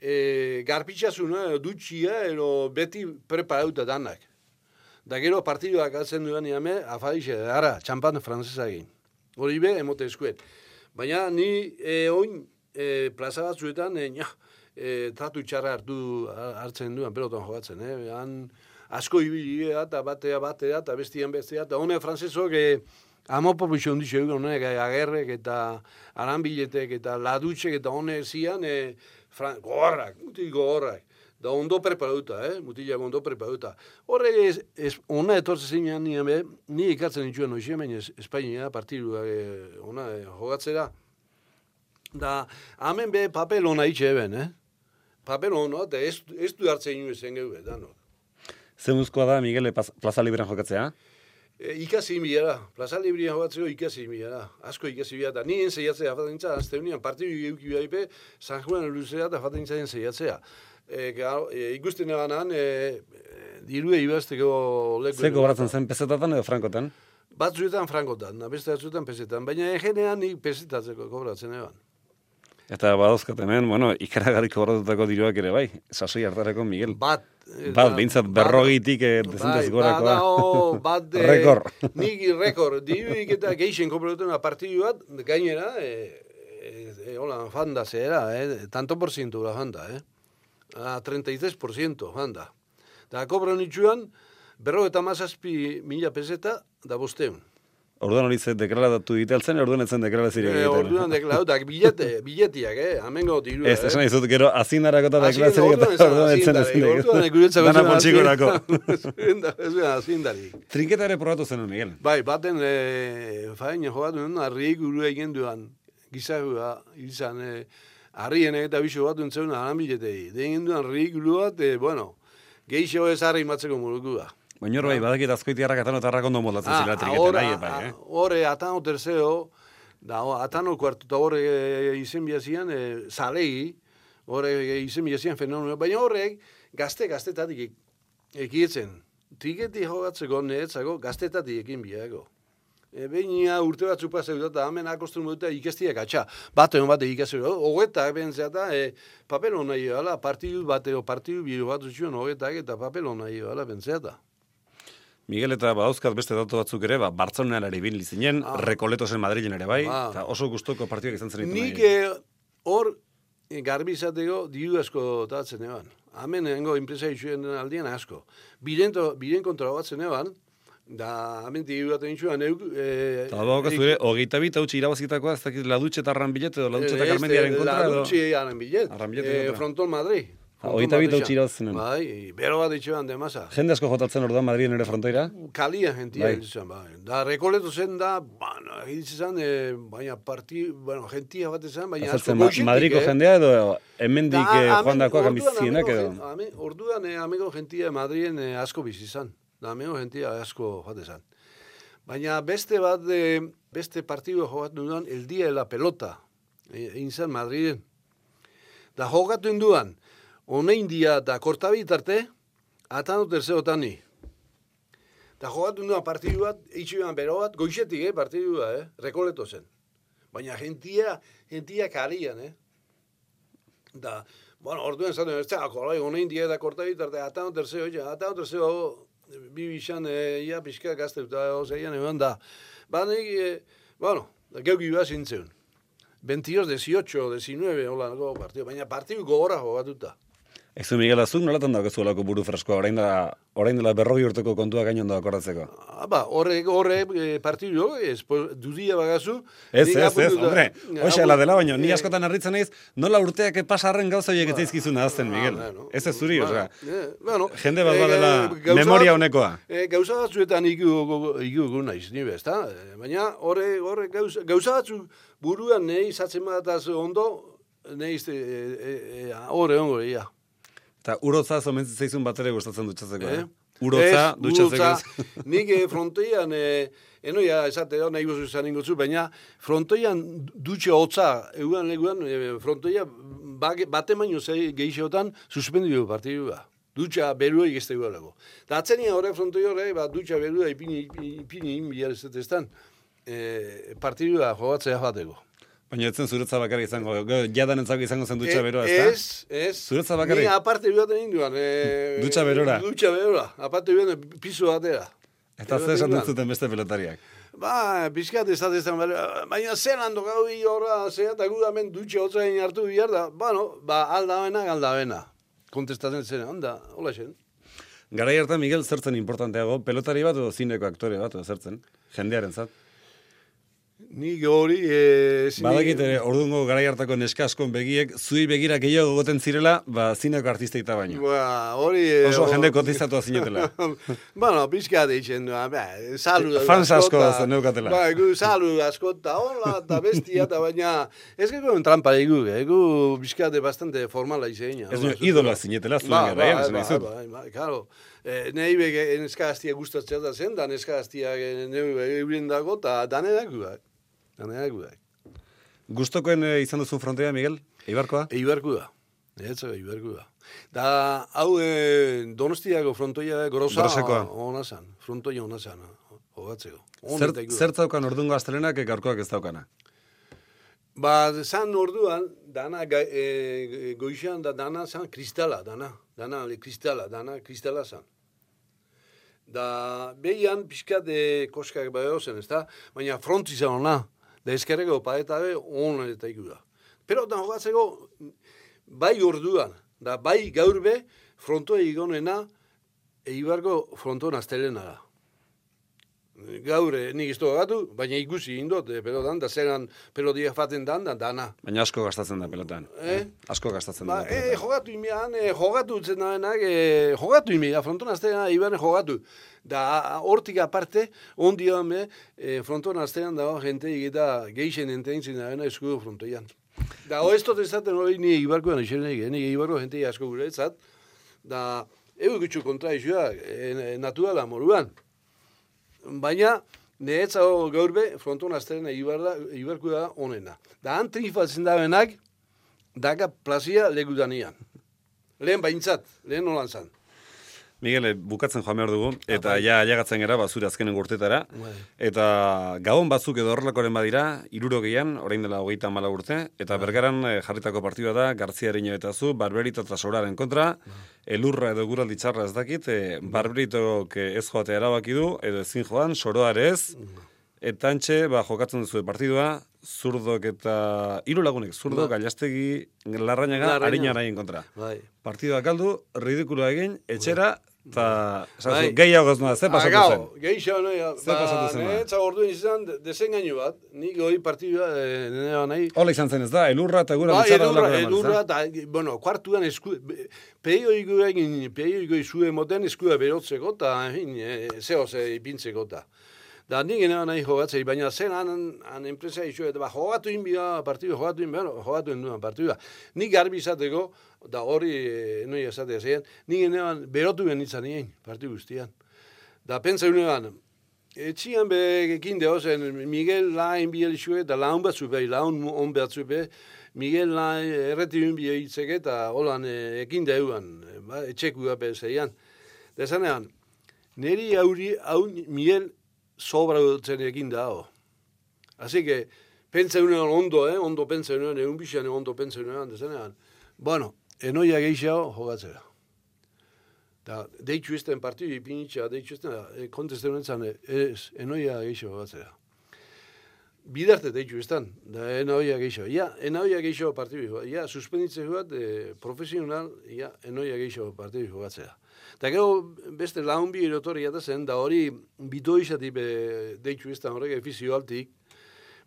e, garpitxasuna, edo dutxia, edo beti preparauta danak. Da gero partiduak altzen duan iame, afadixe, ara, txampan frantzesa egin. Hori be, emote eskuen. Baina ni e, oin e, plaza batzuetan, e, nia, e, tratu txarra hartu hartzen duan pelotan jogatzen. Eh? Han asko ibili da, eta batea batea, eta bestian bestea, eta hone frantzesok e, amopo bitxo hundi xeuk, honek agerrek eta aranbiletek eta ladutxek eta hone zian, e, fran, gogorrak, mutik gogorrak. Da ondo preparauta, eh? mutilak ondo preparauta. Horre, ez, ez, ona etortzen zinean nien be, ni ikatzen dituen hoxe, baina es- Espainia partidu eh, ona eh, jogatzera. Da, hemen be papel ona itxe eben, eh? Papel ona, eta ez, ez du hartzen inu ezen geu, dano. Zemuzkoa da, Miguel, e, plaza librean jokatzea? E, ikasi biara, plaza librian jogatzeko ikasi biara, asko ikasi biara, eta nien zeiatzea fatentza, azte unian partidu euki behaipe, San Juan luzea eta fatentzaien zeiatzea. E, gau, e, ikusten eganan, e, dirue ibazteko leku. Ze kobratzen zen pesetatan edo frankotan? Batzuetan frankotan, beste batzuetan pesetan, baina egenean nik pesetatzeko kobratzen eban. Eta badauzkat hemen, bueno, ikaragarri kobratutako diruak ere bai, sasoi hartareko Miguel. Bat. Bat, behintzat berrogetik eh, dezentez gorakoa. Badago, bat, eh, Rekor. Nik rekor, diruik eta geixen kobratzen partidu bat, gainera, e, e, e, hola, fanda zera, eh, tanto por ciento la fanda, eh. A 33% fanda. Da, kobra nitzuan, berro eta mazazpi mila peseta, da bosteun. Orduan hori ze deklaratu diteltzen, orduan etzen deklarazio E, orduan deklarautak, bilete, biletiak, eh, amengo diru. Ez, esan dizut, gero azindarako eta Azien, deklarazio eta orduan etzen azindari, ezen. orduan guretzako Dana zen poltsikorako. azindari. Ez zuen azindari. Trinketa ere probatu zen, Miguel. Bai, baten e, fain jogatu nuen, harri guru egin duan, gizarua, izan, e, harrien eta biso bat duntzeun aranbiletei. De egin duan harri guru bat, e, bueno, geixo ez harri matzeko molukua. Baina bai, badakit azkoitiarrak atano eta ondo moldatzen trinketa ahora, nahi, bai, eh? Hore, atano tercero, da, atano kuartu, eta horre e, izen biazian, e, zalegi, horre e, izen biazian fenomeno, baina horrek, gazte, gaztetatik ekietzen. Triketi jogatzeko, niretzako, gaztetatik ekin biako. E, Beina urte batzu paseu eta hemen akostun dute ikestiak atxa. Bate hon bate ikasi, hogeta bentzea eta e, papel hona joala, partidu bate, o partidu biro bat zuen hogetak eta papel hona joala bentzea. Miguel eta badauzkat beste datu batzuk ere, ba, Bartzonean ere ibili zinen, Ah. Rekoletosen Madrilen ere bai, Ba. eta oso gustoko partidak izan zen Nik eh, hor eh, garbi izateko diru asko datzen eban. Hemen nengo enpresa den aldian asko. Biren, to, biren kontra batzen eban, da hemen diru baten itxuan euk... Eh, Eta badaukazu ere, hogeita bit hautsi irabazitakoa, ez dakit ladutxe eta arranbilet edo ladutxe eta karmendiaren kontra edo... Ladutxe aren bilet. Kontra. Fronton Madrid. Hogeita bit hautsi irabazten. Bai, bero bat itxe ban demasa. Jende asko jotatzen orduan Madriden ere frontoira? Kalia gentia Bai. bai. bai. Da rekoleto zen da, bueno, egin zen, eh, baina parti, bueno, gentia bat zen, baina asko ma goizetik, Madriko eh. jendea edo hemendik Da, eh, orduan ambizienak amigo edo? ame- Orduan, eh, amigo gentia Madrien eh, asko bizi izan. Da, amigo gentia asko joate izan. Baina beste bat, eh, beste partidu jogatu duan, el dia de la pelota, eh, egin zen Madriden. Da jogatu induan, honein dia eta kortabit arte, atano terzeotan ni. Da jogatu induan partidu bat, itxuan bero bat, goixetik, eh, partidua, eh, rekoleto zen. Baina gentia, gentia kalian, eh. Da, bueno, orduan zaten, ez da, kolai, honein dia eta kortabit arte, terzeo, ja, atano terzeo, bi bixan, eh, ia pixka gazte, eta ozeian egon da. Ba, nik, eh, bueno, da, geuk iba zintzen. 22, 18, 19, hola, partidu, baina partidu gogora jogatuta. Ezu Miguel Azuk nolatan daukazu olako buru freskoa, orain dela, orain dela berrogi urteko kontua gaino ondo akordatzeko. Ah, ba, horre, horre eh, partidu, ez, dudia bagazu. Ez, ez, ez, hombre, hoxe apu- dela baino, ni eh, askotan harritzen naiz, nola urteak pasarren gauza horiek ez zaizkizun ahazten, ah, Miguel. bueno. Ez ez zuri, osea. eh, bueno, Jende bat badela memoria bat- honekoa. Eh, gauza batzuetan iku iku naiz, ni? Eh, Baina horre horre gauza, gauza batzu buruan nei izatzen badaz ondo nei este eh, eh, horre. Eta urotza zomentzen zaizun bat ere gustatzen dutxatzeko. Eh? Eh? Urotza, Ez, dutxatzeko. urotza. Nik eh, frontoian, eh, enoia esate, nahi gozu izan ingotzu, baina frontoian dutxe hotza, eguan leguan, eh, frontoia bate baino zei gehixeotan suspendio partidua. Dutxa berua egizte guelako. Da atzenia horre frontoi horre, ba, dutxa berua ipini, ipini, ipini inbiar ez eztan, eh, partidua jogatzea Baina etzen zuretza bakarrik izango, jadan entzako izango zen dutxa Eh, beroa, ezta? Ez, ez. Zuretza bakarrik? Ni aparte biaten induan. Eh, Dutxa berora? Dutxa berora. Aparte biaten piso batera. Eta ze esaten zuten beste pelotariak. Ba, pixkat ez da baina zer hando gau hi horra, zer eta gu dutxe hotza egin hartu bihar da, bueno, ba, aldabena, aldabena. Kontestatzen zen, onda, hola zen. Garai hartan Miguel zertzen importanteago, pelotari bat edo zineko aktore bat edo zertzen, jendearen zat. Ni hori, e, zini- Badakit ere, ordungo garai hartako neska askon begiek, zui begira gehiago goten zirela, ba, zineko artisteita baino. Ba, hori... e, Oso o- jende kotizatua zinetela. bueno, pixka deitzen du, ba, salu Fans asko zeneukatela. Ba, gu salu asko eta hola, eta bestia, eta baina, ez gego trampa egu, egu pixka de bastante formala izeina. Ez nio, idola zinetela zuen Ba, garaian, ba, esan ba, dizut. ba, ba, claro. Eh, nei bege neska hastia gustatzen da zen, da neska hastia neu euren dago, eta danenak guak. Danenak guak. Gustokoen eh, izan duzun frontea, Miguel? Eibarkoa? Eibarku da. Ehetza eibarku da. Da, hau e, donostiako frontoia grosa Grosekoa. ona zan. Frontoia ona zan. Hogatzeko. Zer, zer zaukan ordungo astelenak gaurkoak ez daukana? Ba, zan orduan, dana, ga, e, goixan da dana zan kristala, dana. Dana, le kristala, dana kristala zan. Da, behian pixkat e, koskak baio zen, ezta? Baina fronti zan ona. Da eskerreko paeta ona eta iku da. Pero da jogatzeko, bai orduan, da bai gaur be, frontoa igonena, eibarko fronton astelena da. Gaur, eh, nik izto gatu, baina ikusi indot, eh, pelotan, da zeran pelotia faten dan, da dana. Baina asko gastatzen da pelotan. Eh? Asko gastatzen Ba, da e, pelotan. jogatu imian, e, jogatu utzen dabenak, e, jogatu imian, fronton astean iban jogatu. Da, hortik aparte, ondi hame, e, fronton astean dago jente egita geixen enteintzen dabena eskudu frontoian. Da, dut ezaten hori ni ibarkoan eh, ni ibarko jente asko gure etzat, da, egu gutxu kontra izua, e, naturala moruan. Baina, Nehetzago gaur be, fronton azteren ibarda, ibarku da onena. Da, han trifatzen da benak, daga plazia legudanian. Lehen baintzat, lehen nolan zan. Miguel, eh, bukatzen joan behar dugu, eta bai. ja ailegatzen gara, bazure azkenen urtetara. Bai. Eta gabon batzuk edo horrelakoren badira, iruro gehian, orain dela hogeita mala urte, eta Bai. bergaran eh, jarritako partidua da, Garzia Erino eta zu, Barberito eta Soraren kontra, elurra edo guraldi txarra ez dakit, e, Barberitok eh, ez joatea erabaki du, edo ezin joan, soroare ez, eta antxe, ba, jokatzen duzu partidua, zurdok eta hiru lagunek, zurdok, Ba. gailastegi, Larrañaga. harina kontra. Bai. Partidua galdu, ridikuloa egin, etxera, Esan Bai. zu, gehiago ez noa, ze pasatu zen? Gehiago, no, ja. Zer pasatu zen, ba? Netza orduen izan, de- desengainu bat, nik hori partidua, e, nire nahi, Hola izan zen ez da, elurra eta gura Ba, bitxarra edurra, dolako edurra, eta, bueno, kuartuan esku, peioiko egin, peioiko izue moten eskua berotzeko, eta, en e, zeo ze ipintzeko, eta. Da, nik gena nahi jogatzei, baina zen han, han enpresa izu, eta ba, jogatu inbia partidu, jogatu inbia, jogatu induan partidua. Nik garbi izateko, da hori, e, noi esatea zein, nik genean berotu ben izan nien, partidu guztian. Da, pentsa unean, etxian be ekin deozen, Miguel lain biel izue, da laun batzu be, laun on batzu be, Miguel lain erreti un bie hitzeke, eta holan e, ekin deuan, e, ba, etxekua be zeian. Da esanean, neri hauri, hau Miguel sobra dutzen ekin dao. Así que, pentsa unean ondo, eh? ondo pentsa unean, egun bixan ondo pentsa unean, desanean, bueno, enoia gehiago jogatzera. Da, deitzu izten partidu ipinitxa, deitzu izten, e, konteste honetan, ez, enoia geixo batzera. Bidarte deitzu izten, da enoia geixo. Ja, enoia geixo partidu, ja, suspenditze bat, e, profesional, ja, enoia geixo partidu jogatzea. Da gero beste laun bi erotori zen, da hori bito izati be deitzu izten horrek efizio altik,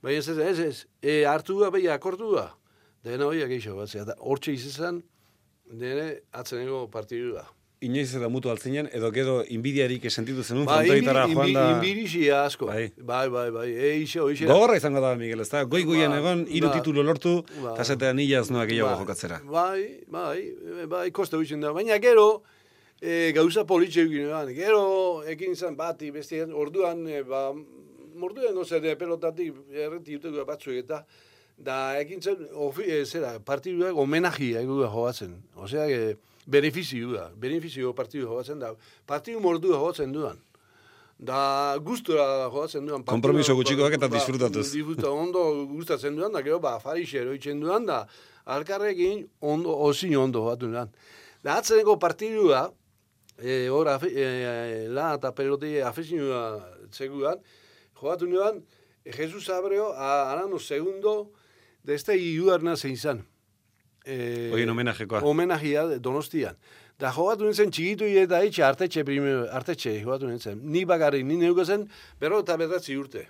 baina ez ez, ez, ez, e, hartua behi akordua, da enoia geixo batzea. Da, hortxe izan, nire atzeneko partidua. Inoiz eta mutu altzinen, edo gero inbidiarik sentitu zenun, Ba, frontoitara inbi- joan inbi- da... Inbirixia asko. Bai. Bai, bai, bai. E, iso. Gogorra izango da, Miguel, ez da? Goi goian Ba, egon, hiru ba. titulo lortu, Ba. eta zetea nila ez noa gehiago Bai, jokatzera. Bai, bai, bai, koste huitzen da. Baina gero, e, gauza politxe egin. Gero, ekin izan bati, beste, orduan, e, ba, morduan no zer, pelotatik erreti juteko batzuek eta, da, ekin zen, ofi, e, zera, partiduak homenajia egu jogatzen. Osea, que, benefizio da, benefizio partidu jogatzen da. Partidu mordua jogatzen duan. Da, gustura jogatzen duan. Konpromiso gutxikoak eta ba, disfrutatuz. Disfruta ondo gustatzen duan, da gero ba farixe eroitzen duan da alkarrekin ondo osin ondo batu duan. Da atzeneko partidua eh ora eh, la eta peloti afesinua seguan jogatu duan Jesus Abreu a Arano segundo de este iuarna zein zan. Eh, Horien homenajekoa. Homenajea de Donostian. Da jogatu nintzen txigitu eta etxe artetxe primero, artetxe jogatu nintzen. Ni bagarri, ni neukazen, pero eta bedatzi urte.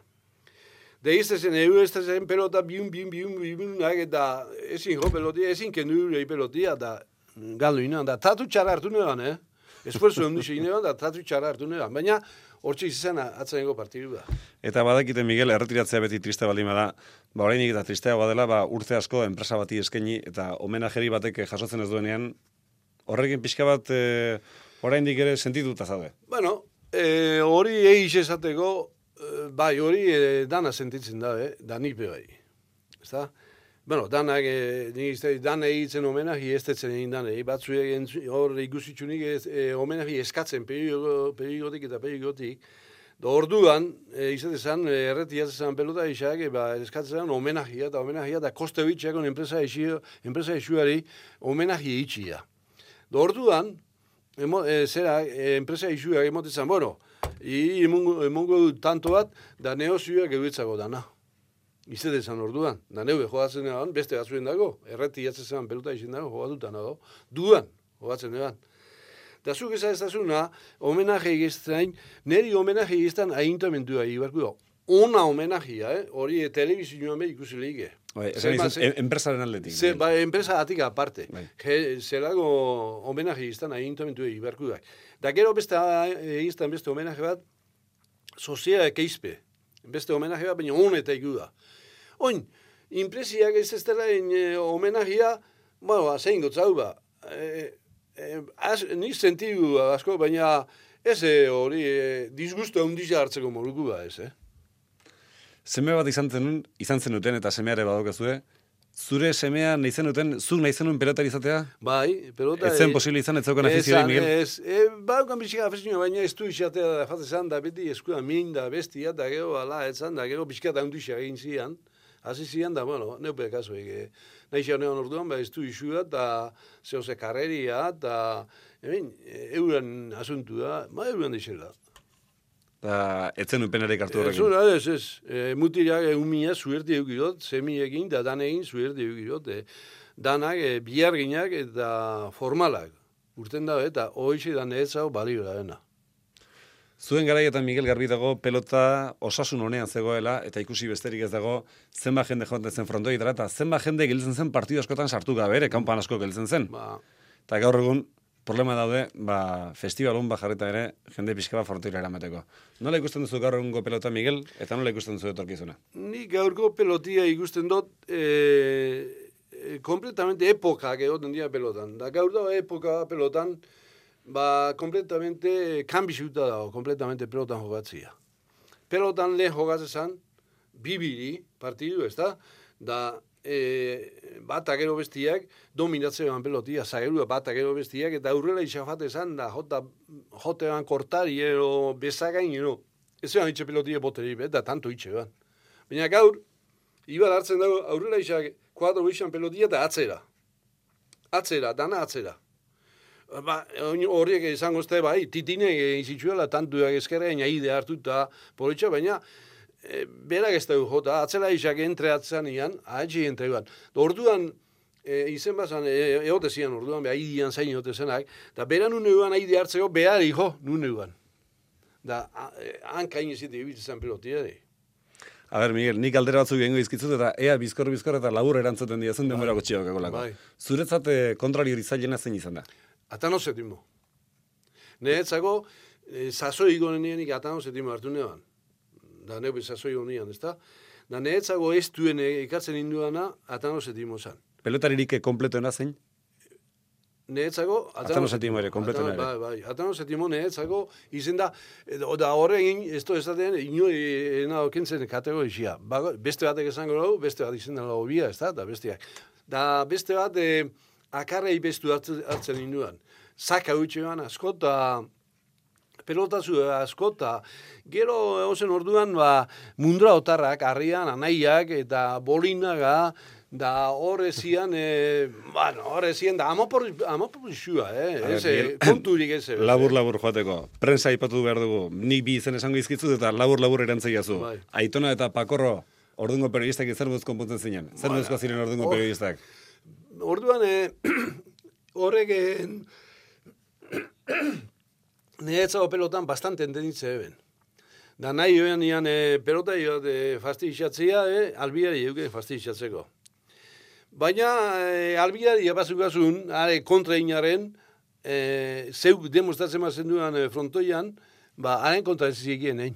De izte zen, egu ez zen pelota biun, biun, biun, biun, eta ezin jo pelotia, ezin kendu pelotia, da galdu inan, da tatu txara hartu neban, eh? Esfuerzo neban, da tatu txara hartu neban, baina hortxe izan atzeneko partidu da. Eta badakite Miguel erretiratzea beti triste baldin bada, ba orainik eta tristea badela, ba urte asko enpresa bati eskaini eta homenajeri batek jasotzen ez duenean horrekin pixka bat e, oraindik ere sentituta zaude. Bueno, eh, hori eiz esateko, eh, bai, hori eh, dana sentitzen da, eh? da nipe bai. Ezta? Bueno, danak, eh, nik izte, dan egitzen homenaji ez tetzen egin dan, eh? batzu egin hor ikusitzunik ez, eh, homenaji eskatzen perigotik eta perigotik, Da orduan, e, izate zan, e, erreti zan pelota isak, e, ba, eskatzen zan eta homenajia, da koste bitxeakon enpresa esio, enpresa esuari homenajia itxia. Da orduan, emo, e, zera, e, enpresa isuak emotetzen, bueno, i, emongo dut tanto bat, da neozioak eguetzago dana. Zan orduan, da neue joatzen egan, beste batzuen dago, erreti jatzen zan pelota izen dago, jogatutan dago, duan, jogatzen egan. Da zuk ez ezazuna, homenaje egiztain, neri homenaje egiztan aintamentua ibarku da. Ona homenajea, eh? hori eh, telebizioan be ikusi lehige. Bai, enpresaren aldetik. Ze, ba, enpresa atik aparte. Bai. Je, zelago homenaje izan aintamentua ibarku da. Da gero beste egiztan beste homenaje bat, sozia ekeizpe. Beste homenaje bat, baina honeta iku da. Oin, impresiak ez ez dela en, eh, homenajea, bueno, ba, zein gotzau ba. Eh, eh, az, ni sentidu asko, baina ez hori eh, disgusto handia hartzeko moruko ba ez, eh? Seme bat izan zenun, izan zenuten eta semeare badokezue, zure semea nahi zenuten, zuk nahi zenuen pelotari izatea? Bai, pelota... Ez zen posible izan, ez zeukan afizioi, Esan, Miguel? Ez, e, baukan bizika afizioa, baina ez du izatea da jate zan, da beti eskuda min da bestia, da gero ala, etzan, da gero bizka da egin zian, hasi zian, da, bueno, neupe kaso ege, nahi xan neon orduan, ba, ez du isua, da zehose karreria, da, hemen, euren asuntua, ma euren dixela. Da, etzen upenarik hartu Ez, horrekin. ura, ez, ez, e, mutirak eumia zuerti eukirot, semiekin, da danegin zuerti eukirot, e, danak e, biharginak eta formalak. urten da, eta hoxe da netzau balio da dena. Zuen garaietan Miguel Garbi dago pelota osasun honean zegoela eta ikusi besterik ez dago zenba jende joan zen frontoi eta zenba jende giltzen zen partidu askotan sartu gabe ere kanpan asko giltzen zen. Ba, Eta gaur egun problema daude, ba, festivalun ba jarrita ere jende pixka bat frontoira eramateko. Nola ikusten duzu gaur egungo pelota Miguel eta nola ikusten duzu etorkizuna? Ni gaurko pelotia ikusten dut e, e, kompletamente epokak egoten dira pelotan. Da gaur da epoka pelotan, ba, kompletamente kanbizuta dago, kompletamente pelotan jogatzia. Pelotan lehen jogatzezan, bibiri partidu, ez da? Da, e, bata gero bestiak dominatzean pelotia, zagerua bata gero bestiak, eta aurrela isafate zan, da, jota, jotean kortari, ero, bezagain, ero, ez zean itxe pelotia boteri, da, tanto itxe, ban. Baina gaur, ibar hartzen dago, aurrela isak, kuadro izan pelotia, da atzera. Atzera, dana atzera. Ba, horiek izango zte, bai, titine izitzuela, tantuak ezkerra, ide hartu eta politxa, baina, e, berak ez dugu jota, atzela isak entre atzan ian, ahetsi entre. Orduan, e, izen bazan, e, zian orduan, beha idian zain egote zenak, eta bera nun eguan aide hartzeko, behar jo, nun eguan. Da, e, hankain izite ibitzen pelotia, ere. A ber, Miguel, nik aldera batzuk egingo izkitzut eta ea bizkor bizkor eta labur erantzuten diazun denbora gutxi daukagolako. Bai. Zuretzat eh, kontrari hori zailena zein izan da? Atano setimo. Niretzako, e, sasoi gonenienik atano setimo hartu neban. Da neu sasoi gonian, ezta? Da niretzako ez duen e, ikatzen induana atano setimo zan. Pelotaririk kompletuena zein? Niretzako... Atano setimo ere, kompletuena Atano- ere. Bai, bai. Atano setimo niretzako izen da, da horregin, ez da esaten, inoi ena okentzen kategorisia. Ba, beste batek esango dugu, beste bat izen dela hobia, ez da, da besteak. Da beste bat, e, akarrei bestu hartzen, induan. Zaka utxean asko, eta pelotazu asko, eta gero egozen orduan, ba, mundura otarrak, harrian, anaiak, eta bolinaga, da horre zian, e, bueno, horre zian, da amopor, amoporizua, eh? Ez, eh, Miguel, konturik ez. eh, Labur labur joateko. Prensa aipatu behar dugu. Nik bi izen esango izkitzut eta labur labur erantzeiazu. Bai. Aitona eta Pakorro ordungo periodistak zer duz konpontzen zinen? Zer Bueno, ziren ordungo oh. periodistak? Orduan, horrek eh, niretzako pelotan bastante entenditze eben. Da nahi joan ian eh, pelota joat eh, fastidixatzea, eh, albiari euke fastidixatzeko. Baina eh, albiari abazukazun, are kontra inaren, eh, zeuk demostratzen mazen duan eh, frontoian, ba, haren kontra ez zikien, eh?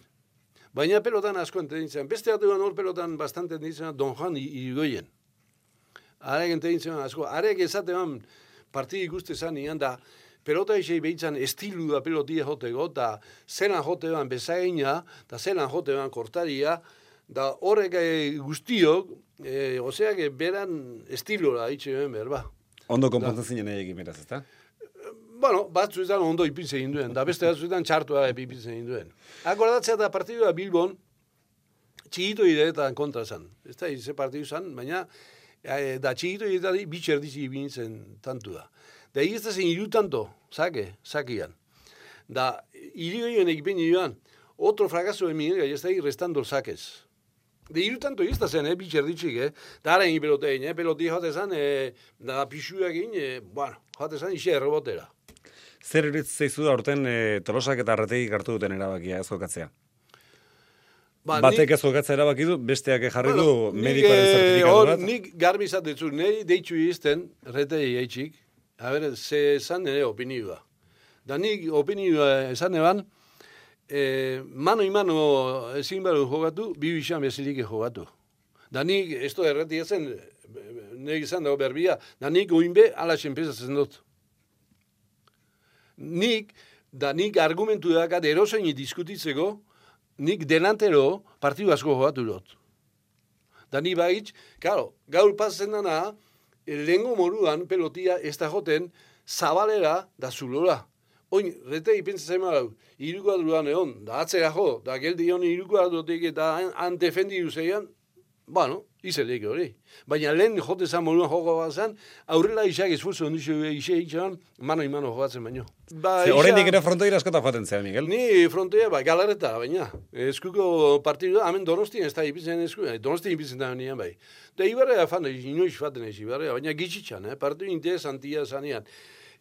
Baina pelotan asko entenditzen. Beste hor pelotan bastante entenditzen Don Juan Irigoyen. Arek entenditzen asko. Arek esatean partidi ikuste zan ian da, pelota isei behitzan estilu da pelotia joteko, eta zelan jotean bezaina, eta zelan jotean kortaria, da horrek eh, guztiok, eh, oseak eh, beran estilora itxe ben behar, ba. Ondo konpontzen zinen egin beraz, ezta? Bueno, batzuetan ondo ipintzen egin duen, da beste batzuetan txartua ipintzen egin duen. Akordatzea da partidua Bilbon, txigito ideetan kontra zan. Ez da, ze partidu zan, baina eh, da txigito ideetari bitxerdizi ibintzen tantu da. Da egizte zen iru tanto, sake, sakian. Da, irigoien ekipen joan, otro fracaso de Miguel Gallestegui restando saques. De iru tanto egizte zen, eh, bitxerditzik, eh. Da haren pelotein, eh, peloti joate zan, eh, da pixua egin, eh, bueno, joate zan, ise errebotera. Zer eritz zeizu da orten e, tolosak eta arretegik hartu duten erabakia ez jokatzea? Ba, Batek ez jokatzea erabaki du, besteak jarri du Bueno, medikoaren eh, zertifikatu bat. Nik garbi izatetzu, nahi deitzu izten, retei eitxik, a ber, ze esan nire opinioa. Da nik opinioa esan eban, eh, mano y mano ezin behar jogatu, bi bisan bezirik jogatu. Da nik, ez da erreti ezen, nire izan dago berbia, da nik oinbe ala enpresatzen dut. Nik, da nik argumentu dakat erosein diskutitzeko, nik delantero partidu asko jogatu dut. Da ni baitz, claro, gaur pasen dana, lehengo moruan pelotia ez da joten, zabalera da zulora. Oin, rete ipentsa zema hau, irukuadruan egon, da atzera jo, da geldi honi irukuadrotik eta han, han defendi duzeian, bueno, izelek hori. Baina lehen jote zan moruan joko bat zan, aurrela isak esfuerzo ondixo ise itxan, mano imano jokatzen baino. Ba, Ze oraindik ere frontoira askota joaten zea, Miguel. Ni frontoia, ba, galareta, baina. Eskuko partidu hemen donostin ez da ipitzen esku, eh, donostin ipitzen da nian bai. Da ibarrea fan, inoiz faten ez ibarrea, baina gitzitzan, eh, partidu interesantia zanean.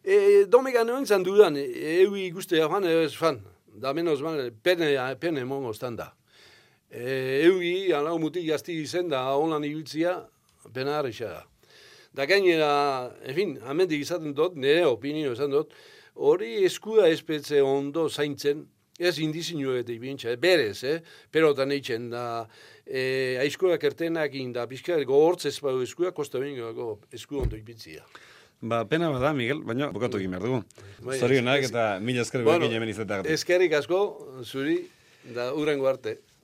E, domegan egon zan dudan, eu ikuste joan, ez fan, da menos mal, pene, pene mongo da. E, eugi, alau mutik jazti izen da, holan ibiltzia, pena da. Da gainera, en fin, amendik izaten dut, nire opinio esan dut, hori eskua espetze ondo zaintzen, ez indizinu eta ibintza, berez, eh? pelotan eitzen da, e, aizkoak ertenak inda, pixka, gogortz ez bau eskua, kosta bengo esku ondo ibintzia. Ba, pena bada, Miguel, baina bukatu egin behar dugu. Bai, Zorionak eta mila eskerrik bueno, hemen izatea. Eskerrik asko, zuri, da urengo arte.